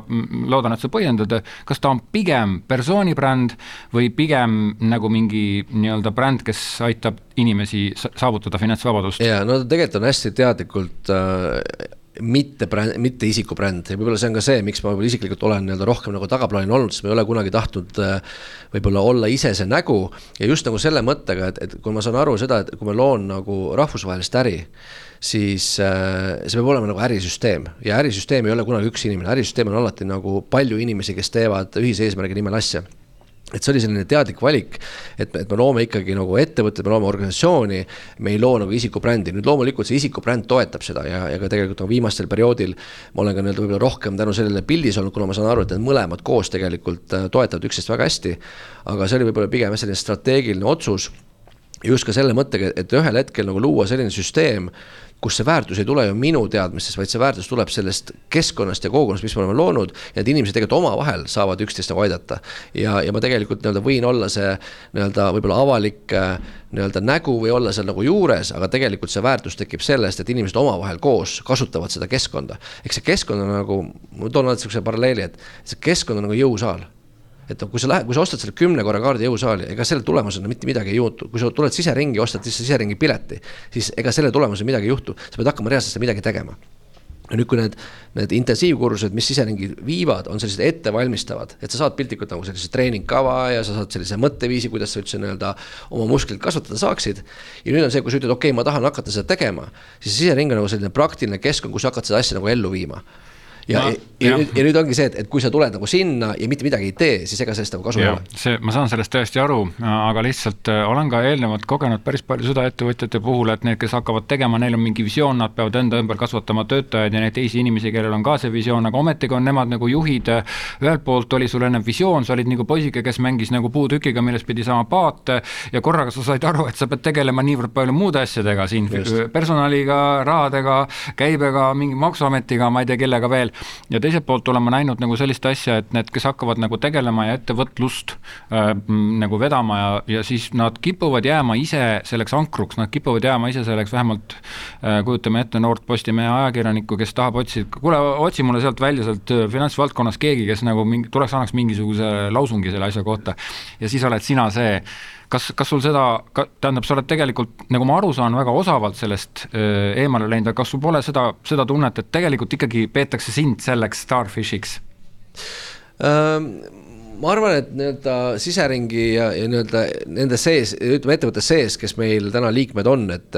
loodan, et sa põhjendad, kas ta on pigem persooni bränd või pigem nagu mingi nii-öelda bränd, kes aitab inimesi saavutada finantsvabadust? jaa, no tegelikult on hästi teadlikult äh mitte bränd, mitte isiku bränd ja võib-olla see on ka see, miks ma võib-olla isiklikult olen nii-öelda rohkem nagu tagaplaanil olnud, sest ma ei ole kunagi tahtnud äh, võib-olla olla ise see nägu. ja just nagu selle mõttega, et, et kui ma saan aru seda, et kui ma loon nagu rahvusvahelist äri, siis äh, see peab olema nagu ärisüsteem. Ja ärisüsteem ei ole kunagi üks inimene, ärisüsteem on alati nagu palju inimesi, kes teevad ühise eesmärgi nimel asja. Et see oli selline teadlik valik, et, et me loome ikkagi nagu ettevõtte, me loome organisatsiooni, me ei loo nagu isikubrändi, nüüd loomulikult see isikubränd toetab seda ja, ja ka tegelikult nagu viimastel perioodil ma olen ka nii-öelda võib-olla rohkem tänu sellele pildis olnud, kuna ma saan aru, et need mõlemad koos tegelikult äh, toetavad üksteist väga hästi. aga see oli võib-olla pigem selline strateegiline otsus. Just ka selle mõttega, et ühel hetkel nagu luua selline süsteem, kus see väärtus ei tule ju minu teadmistest, vaid see väärtus tuleb sellest keskkonnast ja kogukonnast, mis me oleme loonud. ja need inimesed tegelikult omavahel saavad üksteist nagu aidata. ja, ja ma tegelikult nii-öelda võin olla see nii-öelda võib-olla avalik äh, nii-öelda nägu või olla seal nagu juures, aga tegelikult see väärtus tekib sellest, et inimesed omavahel koos kasutavad seda keskkonda. eks see keskkond on nagu, ma toon alati sihukese paralleeli, et see keskkond on nagu jõusaal et kui sa lähed, kui sa ostad selle kümne korra kaardi jõusaali, ega selle tulemusena mitte midagi ei juhtu, kui sa tuled siseringi, ostad siis siseringi pileti, siis ega selle tulemusena midagi ei juhtu, sa pead hakkama reaalselt midagi tegema. Ja nüüd, kui need, need intensiivkursused, mis siseringi viivad, on sellised ettevalmistavad, et sa saad piltlikult nagu sellise treeningkava ja sa saad sellise mõtteviisi, kuidas sa üldse nii-öelda oma musklit kasvatada saaksid. ja nüüd on see, kui sa ütled, okei okay,, ma tahan hakata seda tegema, siis sisering on nagu selline praktiline keskkond, kus sa hakkad seda asja nagu ellu viima ja, ja, ja, nüüd, ja nüüd ongi see, et, et kui sa tuled nagu sinna ja mitte midagi ei tee, siis ega sellest nagu kasu ei ole. see, ma saan sellest täiesti aru, aga lihtsalt äh, olen ka eelnevalt kogenud päris palju seda ettevõtjate puhul, et need, kes hakkavad tegema, neil on mingi visioon, nad peavad enda ümber kasvatama töötajaid ja neid teisi inimesi, kellel on ka see visioon, aga ometigi on nemad nagu juhid. ühelt poolt oli sul enne visioon, sa olid nagu poisike, kes mängis nagu puutükiga, millest pidi saama paate ja korraga sa said aru, et sa pead tegelema niivõrd palju muude asjadega siin, personaliga, rahadega, käibega, mingi maksuametiga, ma ei tea, kellega veel ja teiselt poolt olen ma näinud nagu sellist asja, et need, kes hakkavad nagu tegelema ja ettevõtlust äh, nagu vedama ja, ja siis nad kipuvad jääma ise selleks ankruks, nad kipuvad jääma ise selleks vähemalt äh,, kujutame ette noort Postimehe ajakirjanikku, kes tahab otsida, kuule, otsi mulle sealt välja, sealt äh, finantsvaldkonnas keegi, kes nagu mingi, tuleks, annaks mingisuguse lausungi selle asja kohta. ja siis oled sina see kas, kas sul seda, tähendab, sa oled tegelikult, nagu ma aru saan, väga osavalt sellest äh, eemale läinud, aga kas sul pole seda, seda tunnet, et tegelikult ikkagi peetakse sind selleks starfish'iks? Ma arvan, et nii-öelda siseringi ja, ja nii-öelda nende sees, ütleme ettevõtte sees, kes meil täna liikmed on, et.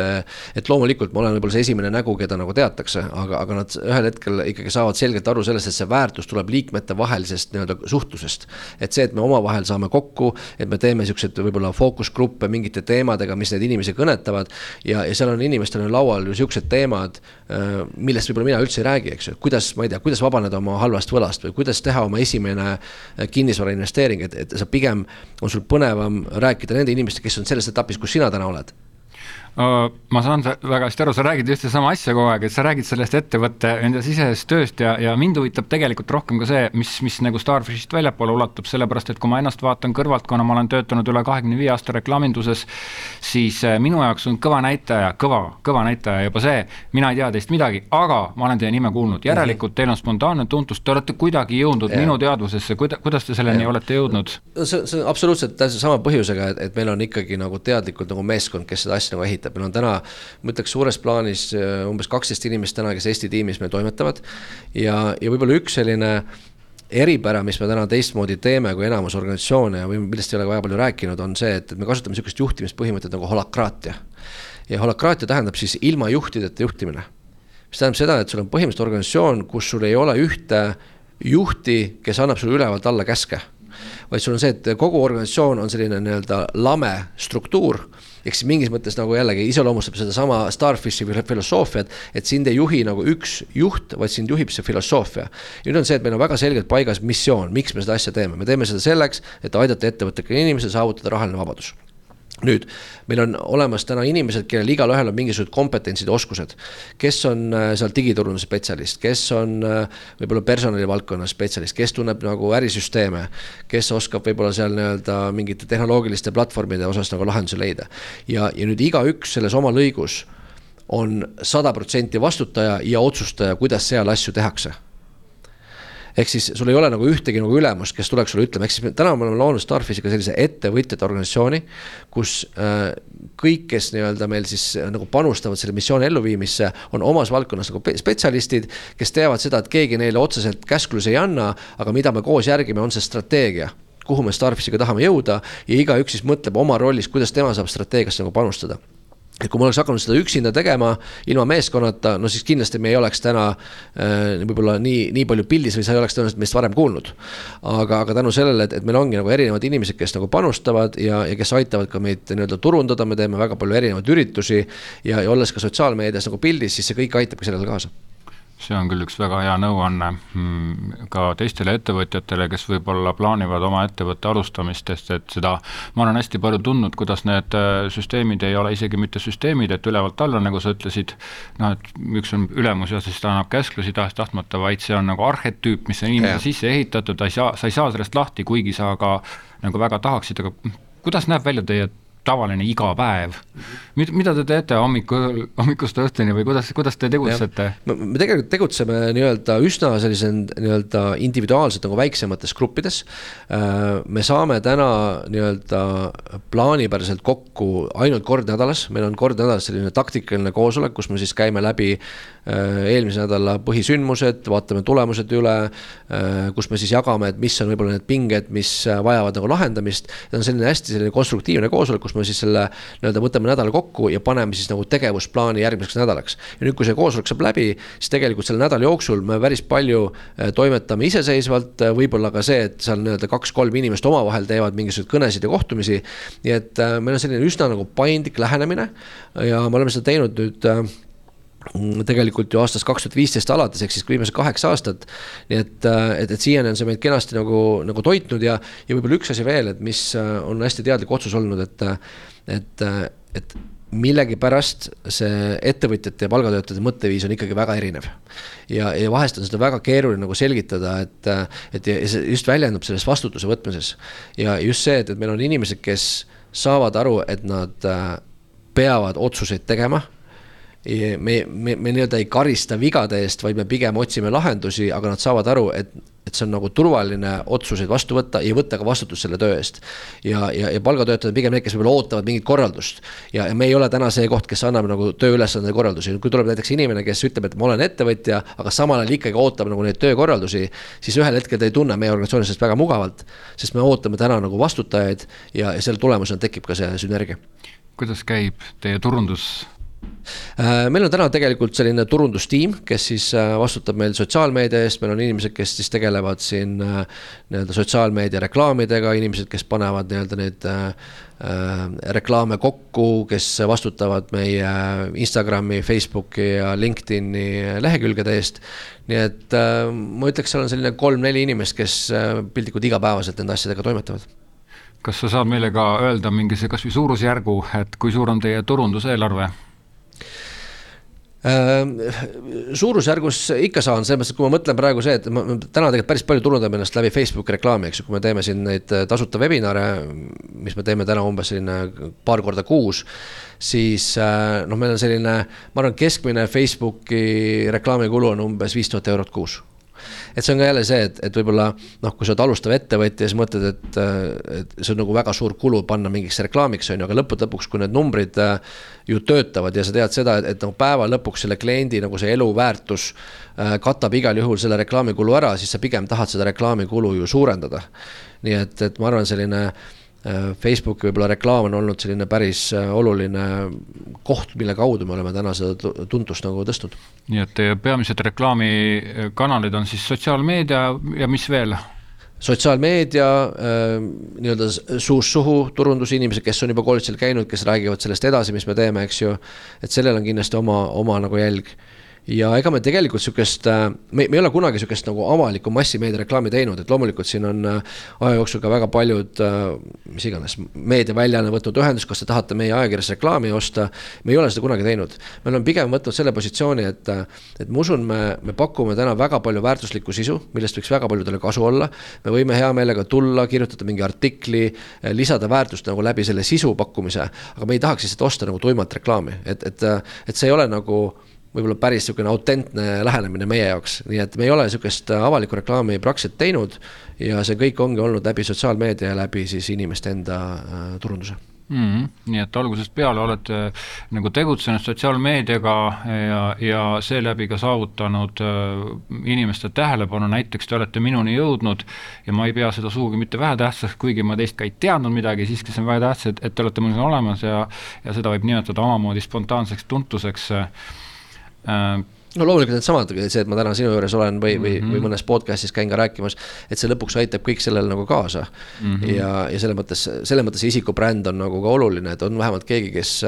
et loomulikult ma olen võib-olla see esimene nägu, keda nagu teatakse, aga, aga nad ühel hetkel ikkagi saavad selgelt aru sellest, et see väärtus tuleb liikmete vahelisest nii-öelda suhtlusest. et see, et me omavahel saame kokku, et me teeme siukseid võib-olla fookusgruppe mingite teemadega, mis neid inimesi kõnetavad. ja, ja seal on inimestel on laual ju siuksed teemad, millest võib-olla mina üldse ei räägi, eks ju, kuidas, ma ei tea, kuidas vabaneda oma halvast võlast või kuidas teha oma esimene kinnisvara investeering, et, et sa pigem on sul põnevam rääkida nende inimestega, kes on selles etapis, kus sina täna oled ma saan väga hästi aru, sa räägid just sedasama asja kogu aeg, et sa räägid sellest ettevõtte enda sisesest tööst ja, ja mind huvitab tegelikult rohkem ka see, mis, mis nagu Starfishist väljapoole ulatub, sellepärast et kui ma ennast vaatan kõrvalt, kuna ma olen töötanud üle kahekümne viie aasta reklaaminduses, siis äh, minu jaoks on kõva näitaja, kõva, kõva näitaja juba see, mina ei tea teist midagi, aga ma olen teie nime kuulnud, järelikult teil on spontaanne tuntus, te olete kuidagi jõudnud ja. minu teadvusesse, kuida-, kuidas te selleni ja. olete jõudnud? see, see on absoluutselt täpselt sama põhjusega, et, et meil on ikkagi nagu teadlikult nagu meeskond, kes seda asja nagu ehitab ehitab, meil on täna, ma ütleks suures plaanis äh, umbes kaksteist inimest täna, kes Eesti tiimis meil toimetavad. ja, ja võib-olla üks selline eripära, mis me täna teistmoodi teeme kui enamus organisatsioone või millest ei ole väga palju rääkinud, on see, et me kasutame sihukest juhtimispõhimõtet nagu holakraatia. ja holakraatia tähendab siis ilma juhtideta juhtimine. mis tähendab seda, et sul on põhimõtteliselt organisatsioon, kus sul ei ole ühte juhti, kes annab sulle ülevalt alla käske vaid sul on see, et kogu organisatsioon on selline nii-öelda lame struktuur ehk siis mingis mõttes nagu jällegi iseloomustab sedasama Starfishi filosoofiat, et sind ei juhi nagu üks juht, vaid sind juhib see filosoofia. nüüd on see, et meil on väga selgelt paigas missioon, miks me seda asja teeme, me teeme seda selleks, et aidata ettevõtlikel inimestel saavutada rahaline vabadus nüüd meil on olemas täna inimesed, kellel igalühel on mingisugused kompetentsid oskused. kes on äh, seal digiturunduse spetsialist, kes on äh, võib-olla personalivaldkonna spetsialist, kes tunneb nagu ärisüsteeme. kes oskab võib-olla seal nii-öelda mingite tehnoloogiliste platvormide osas nagu lahendusi leida. ja, ja nüüd igaüks selles oma lõigus on sada protsenti vastutaja ja otsustaja, kuidas seal asju tehakse ehk siis sul ei ole nagu ühtegi nagu ülemust, kes tuleks sulle ütlema, ehk siis täna me oleme loonud Starfishiga sellise ettevõtjate organisatsiooni, kus äh, kõik, kes nii-öelda meil siis äh, nagu panustavad selle missiooni elluviimisse, on omas valdkonnas nagu spetsialistid, kes teavad seda, et keegi neile otseselt käsklusi ei anna, aga mida me koos järgime, on see strateegia kuhu me Starfishiga tahame jõuda. Ja igaüks siis mõtleb oma rollis, kuidas tema saab strateegiasse nagu panustada et kui ma oleks hakanud seda üksinda tegema, ilma meeskonnata, no siis kindlasti me ei oleks täna äh, võib-olla nii, nii palju pildis või sa ei oleks tõenäoliselt meist varem kuulnud. aga, aga tänu sellele, et, et meil ongi nagu erinevad inimesed, kes nagu panustavad ja, ja kes aitavad ka meid nii-öelda turundada, me teeme väga palju erinevaid üritusi ja, ja olles ka sotsiaalmeedias nagu pildis, siis see kõik aitabki sellele kaasa see on küll üks väga hea nõuanne mm, ka teistele ettevõtjatele, kes võib-olla plaanivad oma ettevõtte alustamist, sest et seda ma olen hästi palju tundnud, kuidas need äh, süsteemid ei ole isegi mitte süsteemid, et ülevalt alla, nagu sa ütlesid, noh, et üks on ülemus ja siis ta annab käsklusi tahes-tahtmata, vaid see on nagu arhetüüp, mis on inimese sisse ehitatud, ta ei saa, sa ei saa sellest lahti, kuigi sa ka nagu väga tahaksid, aga kuidas näeb välja teie tavaline iga päev. mida te teete hommikul, hommikust õhtuni või kuidas, kuidas te tegutsete? me tegelikult tegutseme nii-öelda üsna sellise nii-öelda individuaalselt nagu väiksemates gruppides. Äh, me saame täna nii-öelda plaanipäraselt kokku ainult kord nädalas, meil on kord nädalas selline taktikaline koosolek, kus me siis käime läbi äh, eelmise nädala põhisündmused, vaatame tulemused üle, äh, kus me siis jagame, et mis on võib-olla need pinged, mis vajavad nagu lahendamist. see on selline hästi selline konstruktiivne koosolek, kus kus me siis selle nii-öelda võtame nädala kokku ja paneme siis nagu tegevusplaani järgmiseks nädalaks. ja nüüd, kui see koosolek saab läbi, siis tegelikult selle nädala jooksul me päris palju äh, toimetame iseseisvalt, äh, võib-olla ka see, et seal nii-öelda kaks-kolm inimest omavahel teevad mingisuguseid kõnesid ja kohtumisi. nii et äh, meil on selline üsna nagu paindlik lähenemine ja me oleme seda teinud nüüd tegelikult ju aastast kaks tuhat viisteist alates, ehk siis viimased kaheksa aastat. nii et, et, et siiani on see meid kenasti nagu, nagu toitnud ja, ja võib-olla üks asi veel, et mis on hästi teadlik otsus olnud, et, et, et millegipärast see ettevõtjate ja palgatöötajate mõtteviis on ikkagi väga erinev. ja, ja vahest on seda väga keeruline nagu selgitada, et, et see just väljendub selles vastutuse võtmises. ja just see, et, et meil on inimesed, kes saavad aru, et nad peavad otsuseid tegema me, me, me nii-öelda ei karista vigade eest, vaid me pigem otsime lahendusi, aga nad saavad aru, et, et see on nagu turvaline otsuseid vastu võtta ja võtta ka vastutus selle töö eest. ja, ja, ja palgatöötajad on pigem need, kes võib-olla ootavad mingit korraldust. ja, ja me ei ole täna see koht, kes annab nagu tööülesande korraldusi, kui tuleb näiteks inimene, kes ütleb, et ma olen ettevõtja, aga samal ajal ikkagi ootab nagu neid töökorraldusi, siis ühel hetkel ta ei tunne meie organisatsioonis sellest väga mugavalt, sest me ootame täna nagu vastutajaid ja, ja selle tulemusena tekib ka see sünergia. kuidas käib teie turundus meil on täna tegelikult selline turundustiim, kes siis äh, vastutab meil sotsiaalmeedia eest, meil on inimesed, kes siis tegelevad siin äh, nii-öelda sotsiaalmeedia reklaamidega, inimesed, kes panevad nii-öelda neid reklaame kokku, kes vastutavad meie Instagrami, Facebooki ja LinkedIni lehekülgede eest. nii et ma ütleks, seal on selline kolm-neli inimest, kes piltlikult igapäevaselt nende asjadega toimetavad kas sa saad meile ka öelda mingise kasvõi suurusjärgu, et kui suur on teie turunduseelarve? Ehm, suurusjärgus ikka saan, selles mõttes, et kui ma mõtlen praegu see, et ma täna tegelikult päris palju turundame ennast läbi Facebooki reklaami, eks ju, kui me teeme siin neid äh, tasuta webinare, mis me teeme täna umbes selline paar korda kuus, siis äh, noh, meil on selline, ma arvan, keskmine Facebooki reklaamikulu on umbes viis tuhat eurot kuus et see on ka jälle see, et, et võib-olla noh, kui sa oled alustav ettevõtja, siis mõtled, et, et see on nagu väga suur kulu panna mingiks reklaamiks, on ju, aga lõppude lõpuks, kui need numbrid äh, ju töötavad ja sa tead seda, et, et nagu päeva lõpuks selle kliendi nagu see eluväärtus äh, katab igal juhul selle reklaamikulu ära, siis sa pigem tahad seda reklaamikulu ju suurendada. nii et, et ma arvan, selline Äh, Facebooki võib-olla reklaam on olnud selline päris äh, oluline koht, mille kaudu me oleme täna seda tuntust nagu tõstnud. nii et teie peamised reklaamikanalid on siis sotsiaalmeedia ja mis veel? sotsiaalmeedia äh,, nii-öelda suust suhu turundusinimesed, kes on juba koolitusel käinud, kes räägivad sellest edasi, mis me teeme, eks ju. et sellel on kindlasti oma, oma nagu jälg ja ega me tegelikult sihukest, äh, me, me ei ole kunagi sihukest nagu avalikku massimeedia reklaami teinud, et loomulikult siin on äh, aja jooksul ka väga paljud, äh, mis iganes, meediaväljaanne võtnud ühendust, kas te tahate meie ajakirjas reklaami osta. me ei ole seda kunagi teinud, me oleme pigem võtnud selle positsiooni, et, et ma usun, me, me pakume täna väga palju väärtuslikku sisu, millest võiks väga paljudele kasu olla. me võime hea meelega tulla, kirjutada mingi artikli, lisada väärtust nagu läbi selle sisu pakkumise, aga me ei tahaks lihtsalt osta nagu tuimalt reklaami, et, et, et see ei ole nagu võib-olla päris niisugune autentne lähenemine meie jaoks, nii et me ei ole niisugust avalikku reklaami praktiliselt teinud ja see kõik ongi olnud läbi sotsiaalmeedia ja läbi siis inimeste enda äh, turunduse mm. -hmm. nii et algusest peale olete äh, nagu tegutsenud sotsiaalmeediaga ja, ja seeläbi ka saavutanud äh, inimeste tähelepanu, näiteks te olete minuni jõudnud ja ma ei pea seda sugugi mitte vähetähtsaks, kuigi ma teist ka ei teadnud midagi, siiski see on väga tähtis, et, et te olete mul siin olemas ja ja seda võib nimetada omamoodi spontaanseks tuntuseks äh, no loomulikult needsamad, see, et ma täna sinu juures olen või, või mm, -hmm. või mhm. mõnes podcast'is käin ka rääkimas, et see lõpuks aitab kõik sellele nagu kaasa mm. -hmm. ja, ja selles mõttes, selles mõttes isikubränd on nagu ka oluline, et on vähemalt keegi, kes,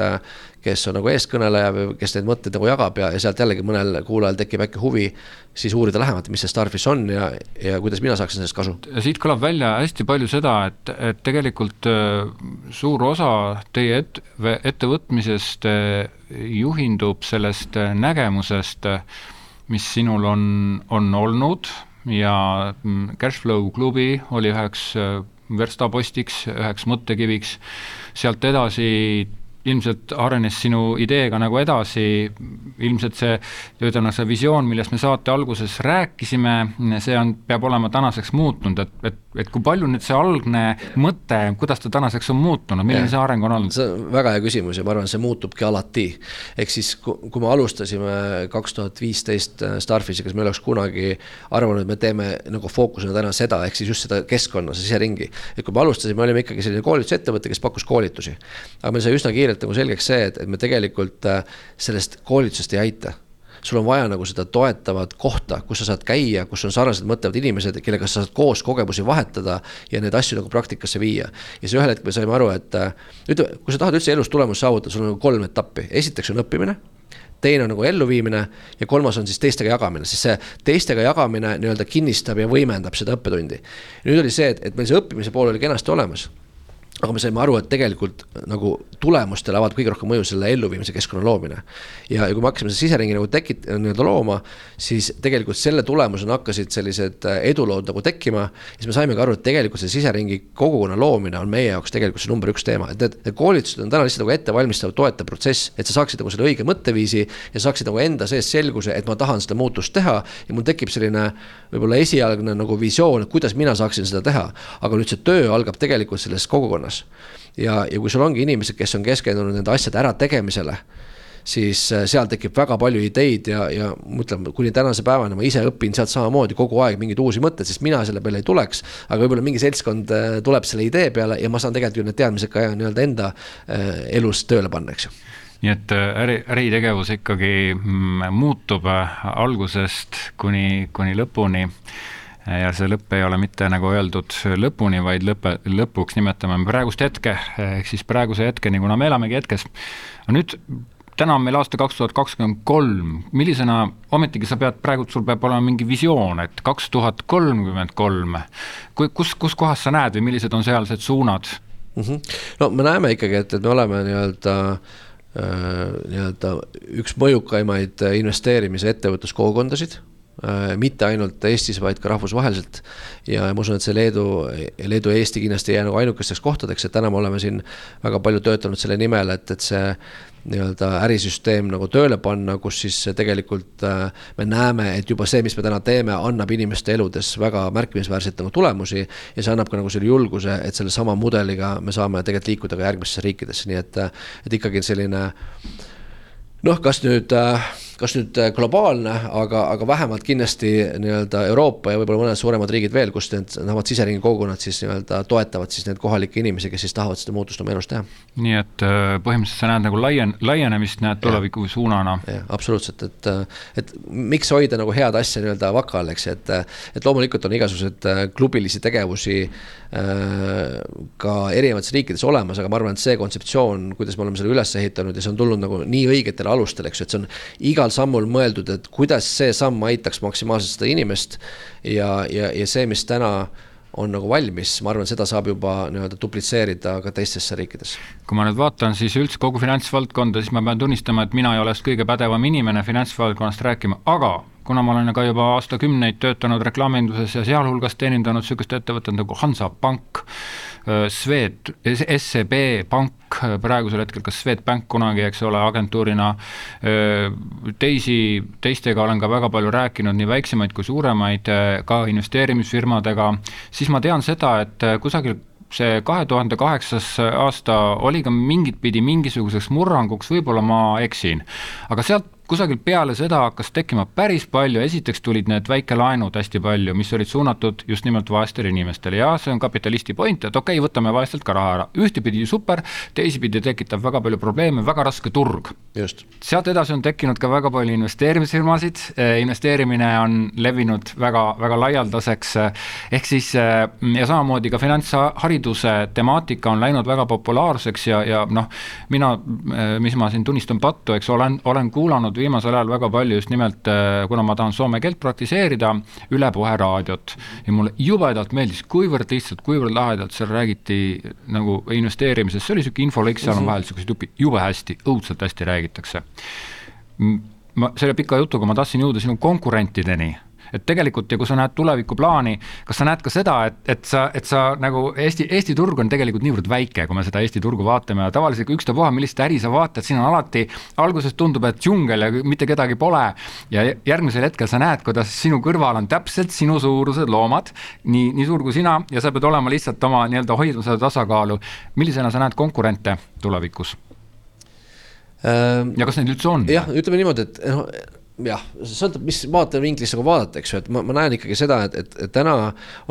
kes on nagu eestkõneleja või kes neid mõtteid nagu jagab ja, ja sealt jällegi mõnel kuulajal tekib äkki huvi siis uurida lähemalt, mis see Starfish on ja, ja kuidas mina saaksin sellest kasu. siit kõlab välja hästi palju seda, et, et tegelikult äh, suur osa teie et, ettevõtmisest äh, juhindub sellest äh, nägemusest, mis sinul on, on olnud ja mm, Cashflow klubi oli üheks verstapostiks, üheks mõttekiviks, sealt edasi ilmselt arenes sinu ideega nagu edasi, ilmselt see, see visioon, millest me saate alguses rääkisime, see on, peab olema tänaseks muutunud, et, et, et kui palju nüüd see algne mõte, kuidas ta tänaseks on muutunud, milline see areng on olnud? see on väga hea küsimus ja ma arvan, see muutubki alati. ehk siis, kui me alustasime kaks tuhat viisteist Starfishiga, siis me ei oleks kunagi arvanud, et me teeme nagu fookusena täna seda, ehk siis just seda keskkonna, siseringi. et kui me alustasime, olime ikkagi selline koolitusettevõte, kes pakkus koolitusi. aga meil sai üsna kiirelt selgelt nagu selgeks see, et, et me tegelikult äh, sellest koolitusest ei aita sul on vaja nagu seda toetavat kohta, kus sa saad käia, kus on sarnaselt mõtlevad inimesed, kellega sa saad koos kogemusi vahetada ja neid asju nagu praktikasse viia. ja siis ühel hetkel me saime aru, et äh, ütleme, kui sa tahad üldse elus tulemust saavutada, sul on nagu kolm etappi, esiteks on õppimine teine on nagu elluviimine ja kolmas on siis teistega jagamine, siis see teistega jagamine nii-öelda kinnistab ja võimendab seda õppetundi. nüüd oli see, et, et meil see õppimise pool oli kenasti olemas aga me saime aru, et tegelikult nagu tulemustele avaldab kõige rohkem mõju selle elluviimise keskkonna loomine. ja, ja kui me hakkasime seda siseringi nagu tekit-, nii-öelda looma, siis tegelikult selle tulemusena hakkasid sellised äh, edulood nagu tekkima. siis me saimegi aru, et tegelikult see siseringi kogukonna loomine on meie jaoks tegelikult see number üks teema, et need, need koolitused on täna lihtsalt nagu ettevalmistav, toetav protsess. et sa saaksid nagu selle õige mõtteviisi ja saaksid nagu enda sees selguse, et ma tahan seda muutust teha. ja mul tekib selline võib-olla esialgne nagu visioon, et kuidas mina saaksin seda teha. aga nüüd see töö algab tegelikult selles kogukonnas. Ja, ja kui sul ongi inimesed, kes on keskendunud nende asjade ärategemisele, siis äh, seal tekib väga palju ideid ja, ja ma ütlen, kuni tänase päevani ma ise õpin sealt samamoodi kogu aeg mingeid uusi mõtteid, sest mina selle peale ei tuleks. aga võib-olla mingi seltskond äh, tuleb selle idee peale ja ma saan tegelikult ju need teadmised ka nii-öelda enda äh, elus tööle panna, eks ju nii et äri, äritegevus ikkagi mm, muutub algusest kuni, kuni lõpuni ja see lõpp ei ole mitte nagu öeldud lõpuni, vaid lõppe, lõpuks nimetame praegust hetke, ehk siis praeguse hetkeni, kuna me elamegi hetkes. nüüd täna on meil aasta kaks tuhat kakskümmend kolm, millisena, ometigi sa pead praegu, sul peab olema mingi visioon, et kaks tuhat kolmkümmend kolm, kui, kus, kus kohas sa näed või millised on sealsed suunad mm? -hmm. no me näeme ikkagi, et, et me oleme nii-öelda äh, nii-öelda üks mõjukaimaid investeerimise ettevõtluskogukondasid Äh, mitte ainult Eestis, vaid ka rahvusvaheliselt. ja ma usun, et see Leedu, Leedu ja Eesti kindlasti ei jää nagu ainukesteks kohtadeks, et täna me oleme siin väga palju töötanud selle nimel, et, et see nii-öelda ärisüsteem nagu tööle panna, kus siis tegelikult äh, me näeme, et juba see, mis me täna teeme, annab inimeste eludes väga märkimisväärseid nagu tulemusi. ja see annab ka nagu selle julguse, et sellesama mudeliga me saame tegelikult liikuda ka järgmistesse riikidesse, nii et, et ikkagi selline noh, kas nüüd äh, kas nüüd äh, globaalne, aga, aga vähemalt kindlasti nii-öelda Euroopa ja võib-olla mõned suuremad riigid veel, kus need needsamad siseringi kogukonnad siis nii-öelda toetavad siis neid kohalikke inimesi, kes siis tahavad seda muutust oma elus teha. nii et äh, põhimõtteliselt sa näed nagu laien-, laienemist näed tuleviku suunana? jah, absoluutselt, et, äh, et miks hoida nagu head asja nii-öelda vaka all, eks, et et loomulikult on igasugused klubilisi tegevusi ka erinevates riikides olemas, aga ma arvan, et see kontseptsioon, kuidas me oleme selle üles ehitanud ja see on tulnud nagu nii õigetele alustele, eks ju, et see on iga igal sammul mõeldud, et kuidas see samm aitaks maksimaalselt seda inimest. ja, ja, ja see, mis täna on nagu valmis, ma arvan, seda saab juba nii-öelda duplitseerida ka teistesse riikidesse. kui ma nüüd vaatan siis üldse kogu finantsvaldkonda, siis ma pean tunnistama, et mina ei ole kõige pädevam inimene finantsvaldkonnast rääkima, aga kuna ma olen ka juba aastakümneid töötanud reklaaminduses ja sealhulgas teenindanud niisugust ettevõtet nagu Hansapank, Swed, SEB pank praegusel hetkel, kas Swedbank kunagi, eks ole, agentuurina, teisi, teistega olen ka väga palju rääkinud, nii väiksemaid kui suuremaid, ka investeerimisfirmadega, siis ma tean seda, et kusagil see kahe tuhande kaheksas aasta oli ka mingit pidi mingisuguseks murranguks, võib-olla ma eksin, aga sealt kusagilt peale seda hakkas tekkima päris palju, esiteks tulid need väikelaenud hästi palju, mis olid suunatud just nimelt vaestele inimestele. Ja see on kapitalisti point, et okei okay,, võtame vaestelt ka raha ära, ühtepidi super, teisipidi tekitab väga palju probleeme, väga raske turg. sealt edasi on tekkinud ka väga palju investeerimisfirmasid, eh, investeerimine on levinud väga, väga laialdaseks, ehk siis eh, ja samamoodi ka finantshariduse temaatika on läinud väga populaarseks ja, ja noh, mina, eh, mis ma siin tunnistan pattu, eks olen, olen kuulanud kuulanud viimasel ajal väga palju just nimelt, äh, kuna ma tahan soome keelt praktiseerida, üle Puhe raadiot. ja mulle jubedalt meeldis, kuivõrd lihtsalt, kuivõrd lahedalt seal räägiti nagu investeerimisest, see oli niisugune infolõik, seal on mhm. vahel niisuguseid jupi, jube hästi, õudselt hästi räägitakse. ma selle pika jutuga ma tahtsin jõuda sinu konkurentideni et tegelikult ja kui sa näed tulevikuplaani, kas sa näed ka seda, et, et sa, et sa nagu Eesti, Eesti turg on tegelikult niivõrd väike, kui me seda Eesti turgu vaatame ja tavaliselt ükstapuha, millist äri sa vaatad, siin on alati, alguses tundub, et džungel ja mitte kedagi pole ja järgmisel hetkel sa näed, kuidas sinu kõrval on täpselt sinu suurused loomad, nii, nii suur kui sina ja sa pead olema lihtsalt oma nii-öelda hoidma seda tasakaalu. millisena sa näed konkurente tulevikus? ja kas neid üldse on? jah, ütleme niimoodi, et noh, jah, sõltub, mis vaatevinklist nagu vaadata, eks ju, et ma, ma näen ikkagi seda, et, et, et täna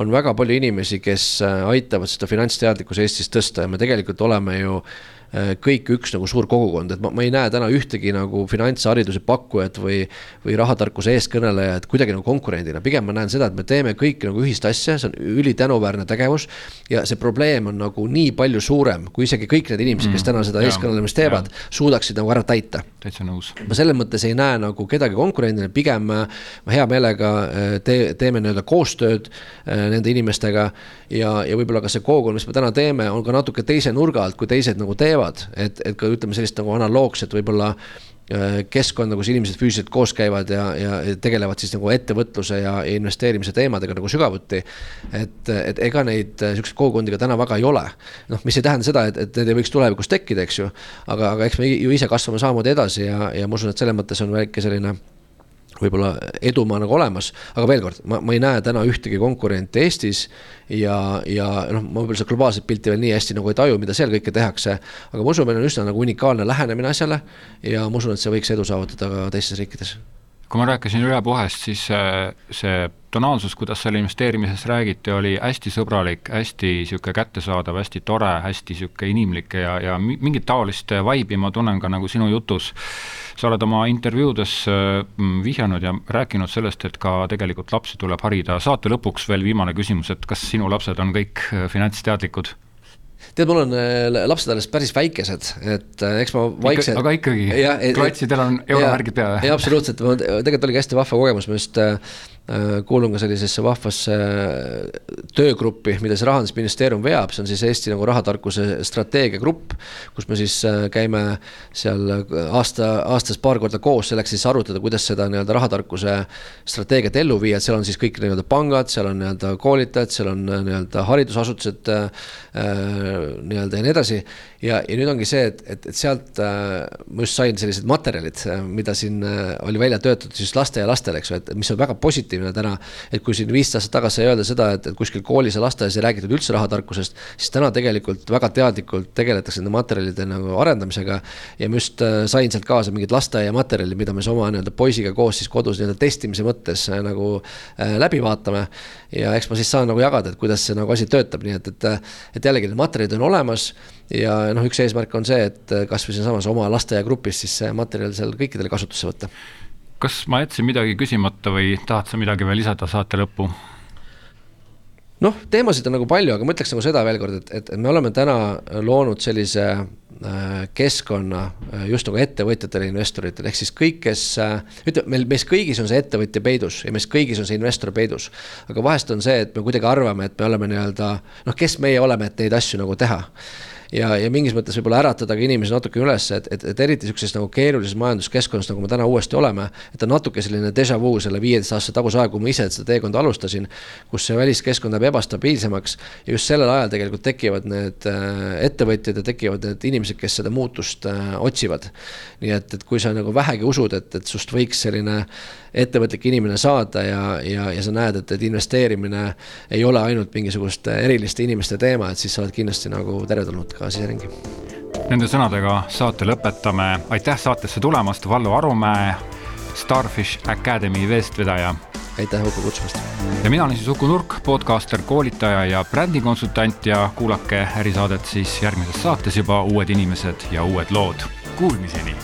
on väga palju inimesi, kes äh, aitavad seda finantsteadlikkuse Eestis tõsta ja me tegelikult oleme ju Äh, kõik üks nagu suur kogukond, et ma, ma ei näe täna ühtegi nagu finantshariduse pakkujat või, või rahatarkuse eestkõnelejat kuidagi nagu konkurendina, pigem ma näen seda, et me teeme kõik nagu ühist asja, see on ülitänuväärne tegevus. ja see probleem on nagu nii palju suurem, kui isegi kõik need inimesed, kes mm, täna seda eestkõnelemist teevad, suudaksid nagu ära täita. täitsa nõus. ma selles mõttes ei näe nagu kedagi konkurendina, pigem ma hea meelega äh, tee, teeme nii-öelda koostööd äh, nende inimestega ja, ja võib-olla ka see kogukond, mis me täna teeme, on ka natuke teise nurga alt, kui teised nagu teevad teevad, et, et ka ütleme sellist nagu analoogset võib-olla äh, keskkonda, kus inimesed füüsiliselt koos käivad ja, ja tegelevad siis nagu ettevõtluse ja investeerimise teemadega nagu sügavuti. et, et ega neid äh, siukseid kogukondi ka täna väga ei ole. noh, mis ei tähenda seda, et, et need ei võiks tulevikus tekkida, eks ju. aga, aga eks me ju ise kasvame samamoodi edasi ja, ja ma usun, et selles mõttes on väike selline võib-olla edumaa nagu olemas, aga veel kord, ma, ma ei näe täna ühtegi konkurenti Eestis ja, ja noh, ma võib-olla seda globaalset pilti veel nii hästi nagu ei taju, mida seal kõike tehakse, aga ma usun, meil on üsna nagu unikaalne lähenemine asjale ja ma usun, et see võiks edu saavutada ka teistes riikides. Kui ma rääkisin ülepuhest, siis see, see tonaalsus, kuidas seal investeerimisest räägiti, oli hästi sõbralik, hästi niisugune kättesaadav, hästi tore, hästi niisugune inimlik ja, ja mingit taolist vibe'i ma tunnen ka nagu sinu jutus sa oled oma intervjuudes mm, vihjanud ja rääkinud sellest, et ka tegelikult lapsi tuleb harida, saate lõpuks veel viimane küsimus, et kas sinu lapsed on kõik äh, finantsteadlikud? Tead, mul on äh, lapsed alles päris väikesed, et äh, eks ma vaikselt. aga ikkagi, klatsidel on euromärgid peal? jaa, absoluutselt, tegelikult oligi hästi vahva kogemus, ma just Äh, kuulun ka sellisesse vahvasse äh, töögruppi, mida see rahandusministeerium veab, see on siis Eesti nagu rahatarkuse strateegiagrupp, kus me siis äh, käime seal aasta, aastas paar korda koos selleks siis arutada, kuidas seda nii-öelda rahatarkuse strateegiat ellu viia, et seal on siis kõik nii-öelda pangad, seal on nii-öelda koolitajad, seal on nii-öelda haridusasutused nii-öelda ja nii edasi. ja, ja nüüd ongi see, et, et, et sealt ma just sain sellised materjalid, mida siin oli välja töötatud siis laste ja lastele, eks ju, et mis on väga positiivne positiivne täna. et kui siin viisteist aastat tagasi sai öelda seda, et, et kuskil koolis ja lasteaias ei räägitud üldse rahatarkusest, siis täna tegelikult väga teadlikult tegeletakse nende materjalide nagu arendamisega. ja ma just äh, sain sealt kaasa mingid lasteaiamaterjalid, mida me siis oma nii-öelda poisiga koos siis kodus nii-öelda testimise mõttes äh, nagu äh, läbi vaatame. ja eks ma siis saan nagu jagada, et kuidas see nagu asi töötab, nii et, et, et jällegi need materjalid on olemas ja noh, üks eesmärk on see, et kasvõi siinsamas oma lasteaiagrupis siis see materjal seal kõikidele kasutusse võtta kas ma jätsin midagi küsimata või tahad sa midagi veel lisada saate lõppu? noh, teemasid on nagu palju, aga ma ütleks nagu seda veel kord, et, et me oleme täna loonud sellise äh, keskkonna äh, just nagu ettevõtjatele, investoritele, ehk siis kõik, kes äh,. ütleme, meil, meis kõigis on see ettevõtja peidus ja meis kõigis on see investor peidus. aga vahest on see, et me kuidagi arvame, et me oleme nii-öelda noh, kes meie oleme, et neid asju nagu teha ja, ja mingis mõttes võib-olla äratada ka inimesi natuke üles, et, et, et eriti niisuguses nagu keerulises majanduskeskkonnas, nagu me täna uuesti oleme, et on natuke selline déjà vu selle viieteist aastase taguse aja, kui ma ise seda teekonda alustasin, kus see väliskeskkond läheb ebastabiilsemaks ja just sellel ajal tegelikult tekivad need äh, ettevõtjad ja tekivad need inimesed, kes seda muutust äh, otsivad. nii et, et kui sa nagu vähegi usud, et, et sust võiks selline ettevõtlik inimene saada ja, ja, ja sa näed, et, et investeerimine ei ole ainult mingisuguste eriliste inimeste teema, et siis sa oled kindlasti nagu teretulnud ka siseringi. Nende sõnadega saate lõpetame, aitäh saatesse tulemast, Vallo Arumäe, Starfish Academy eestvedaja aitäh Uku kutsumast! ja mina olen siis Uku Nurk, podcaster, koolitaja ja brändikonsultant ja kuulake ärisaadet siis järgmises saates juba Uued inimesed ja uued lood. Kuulmiseni!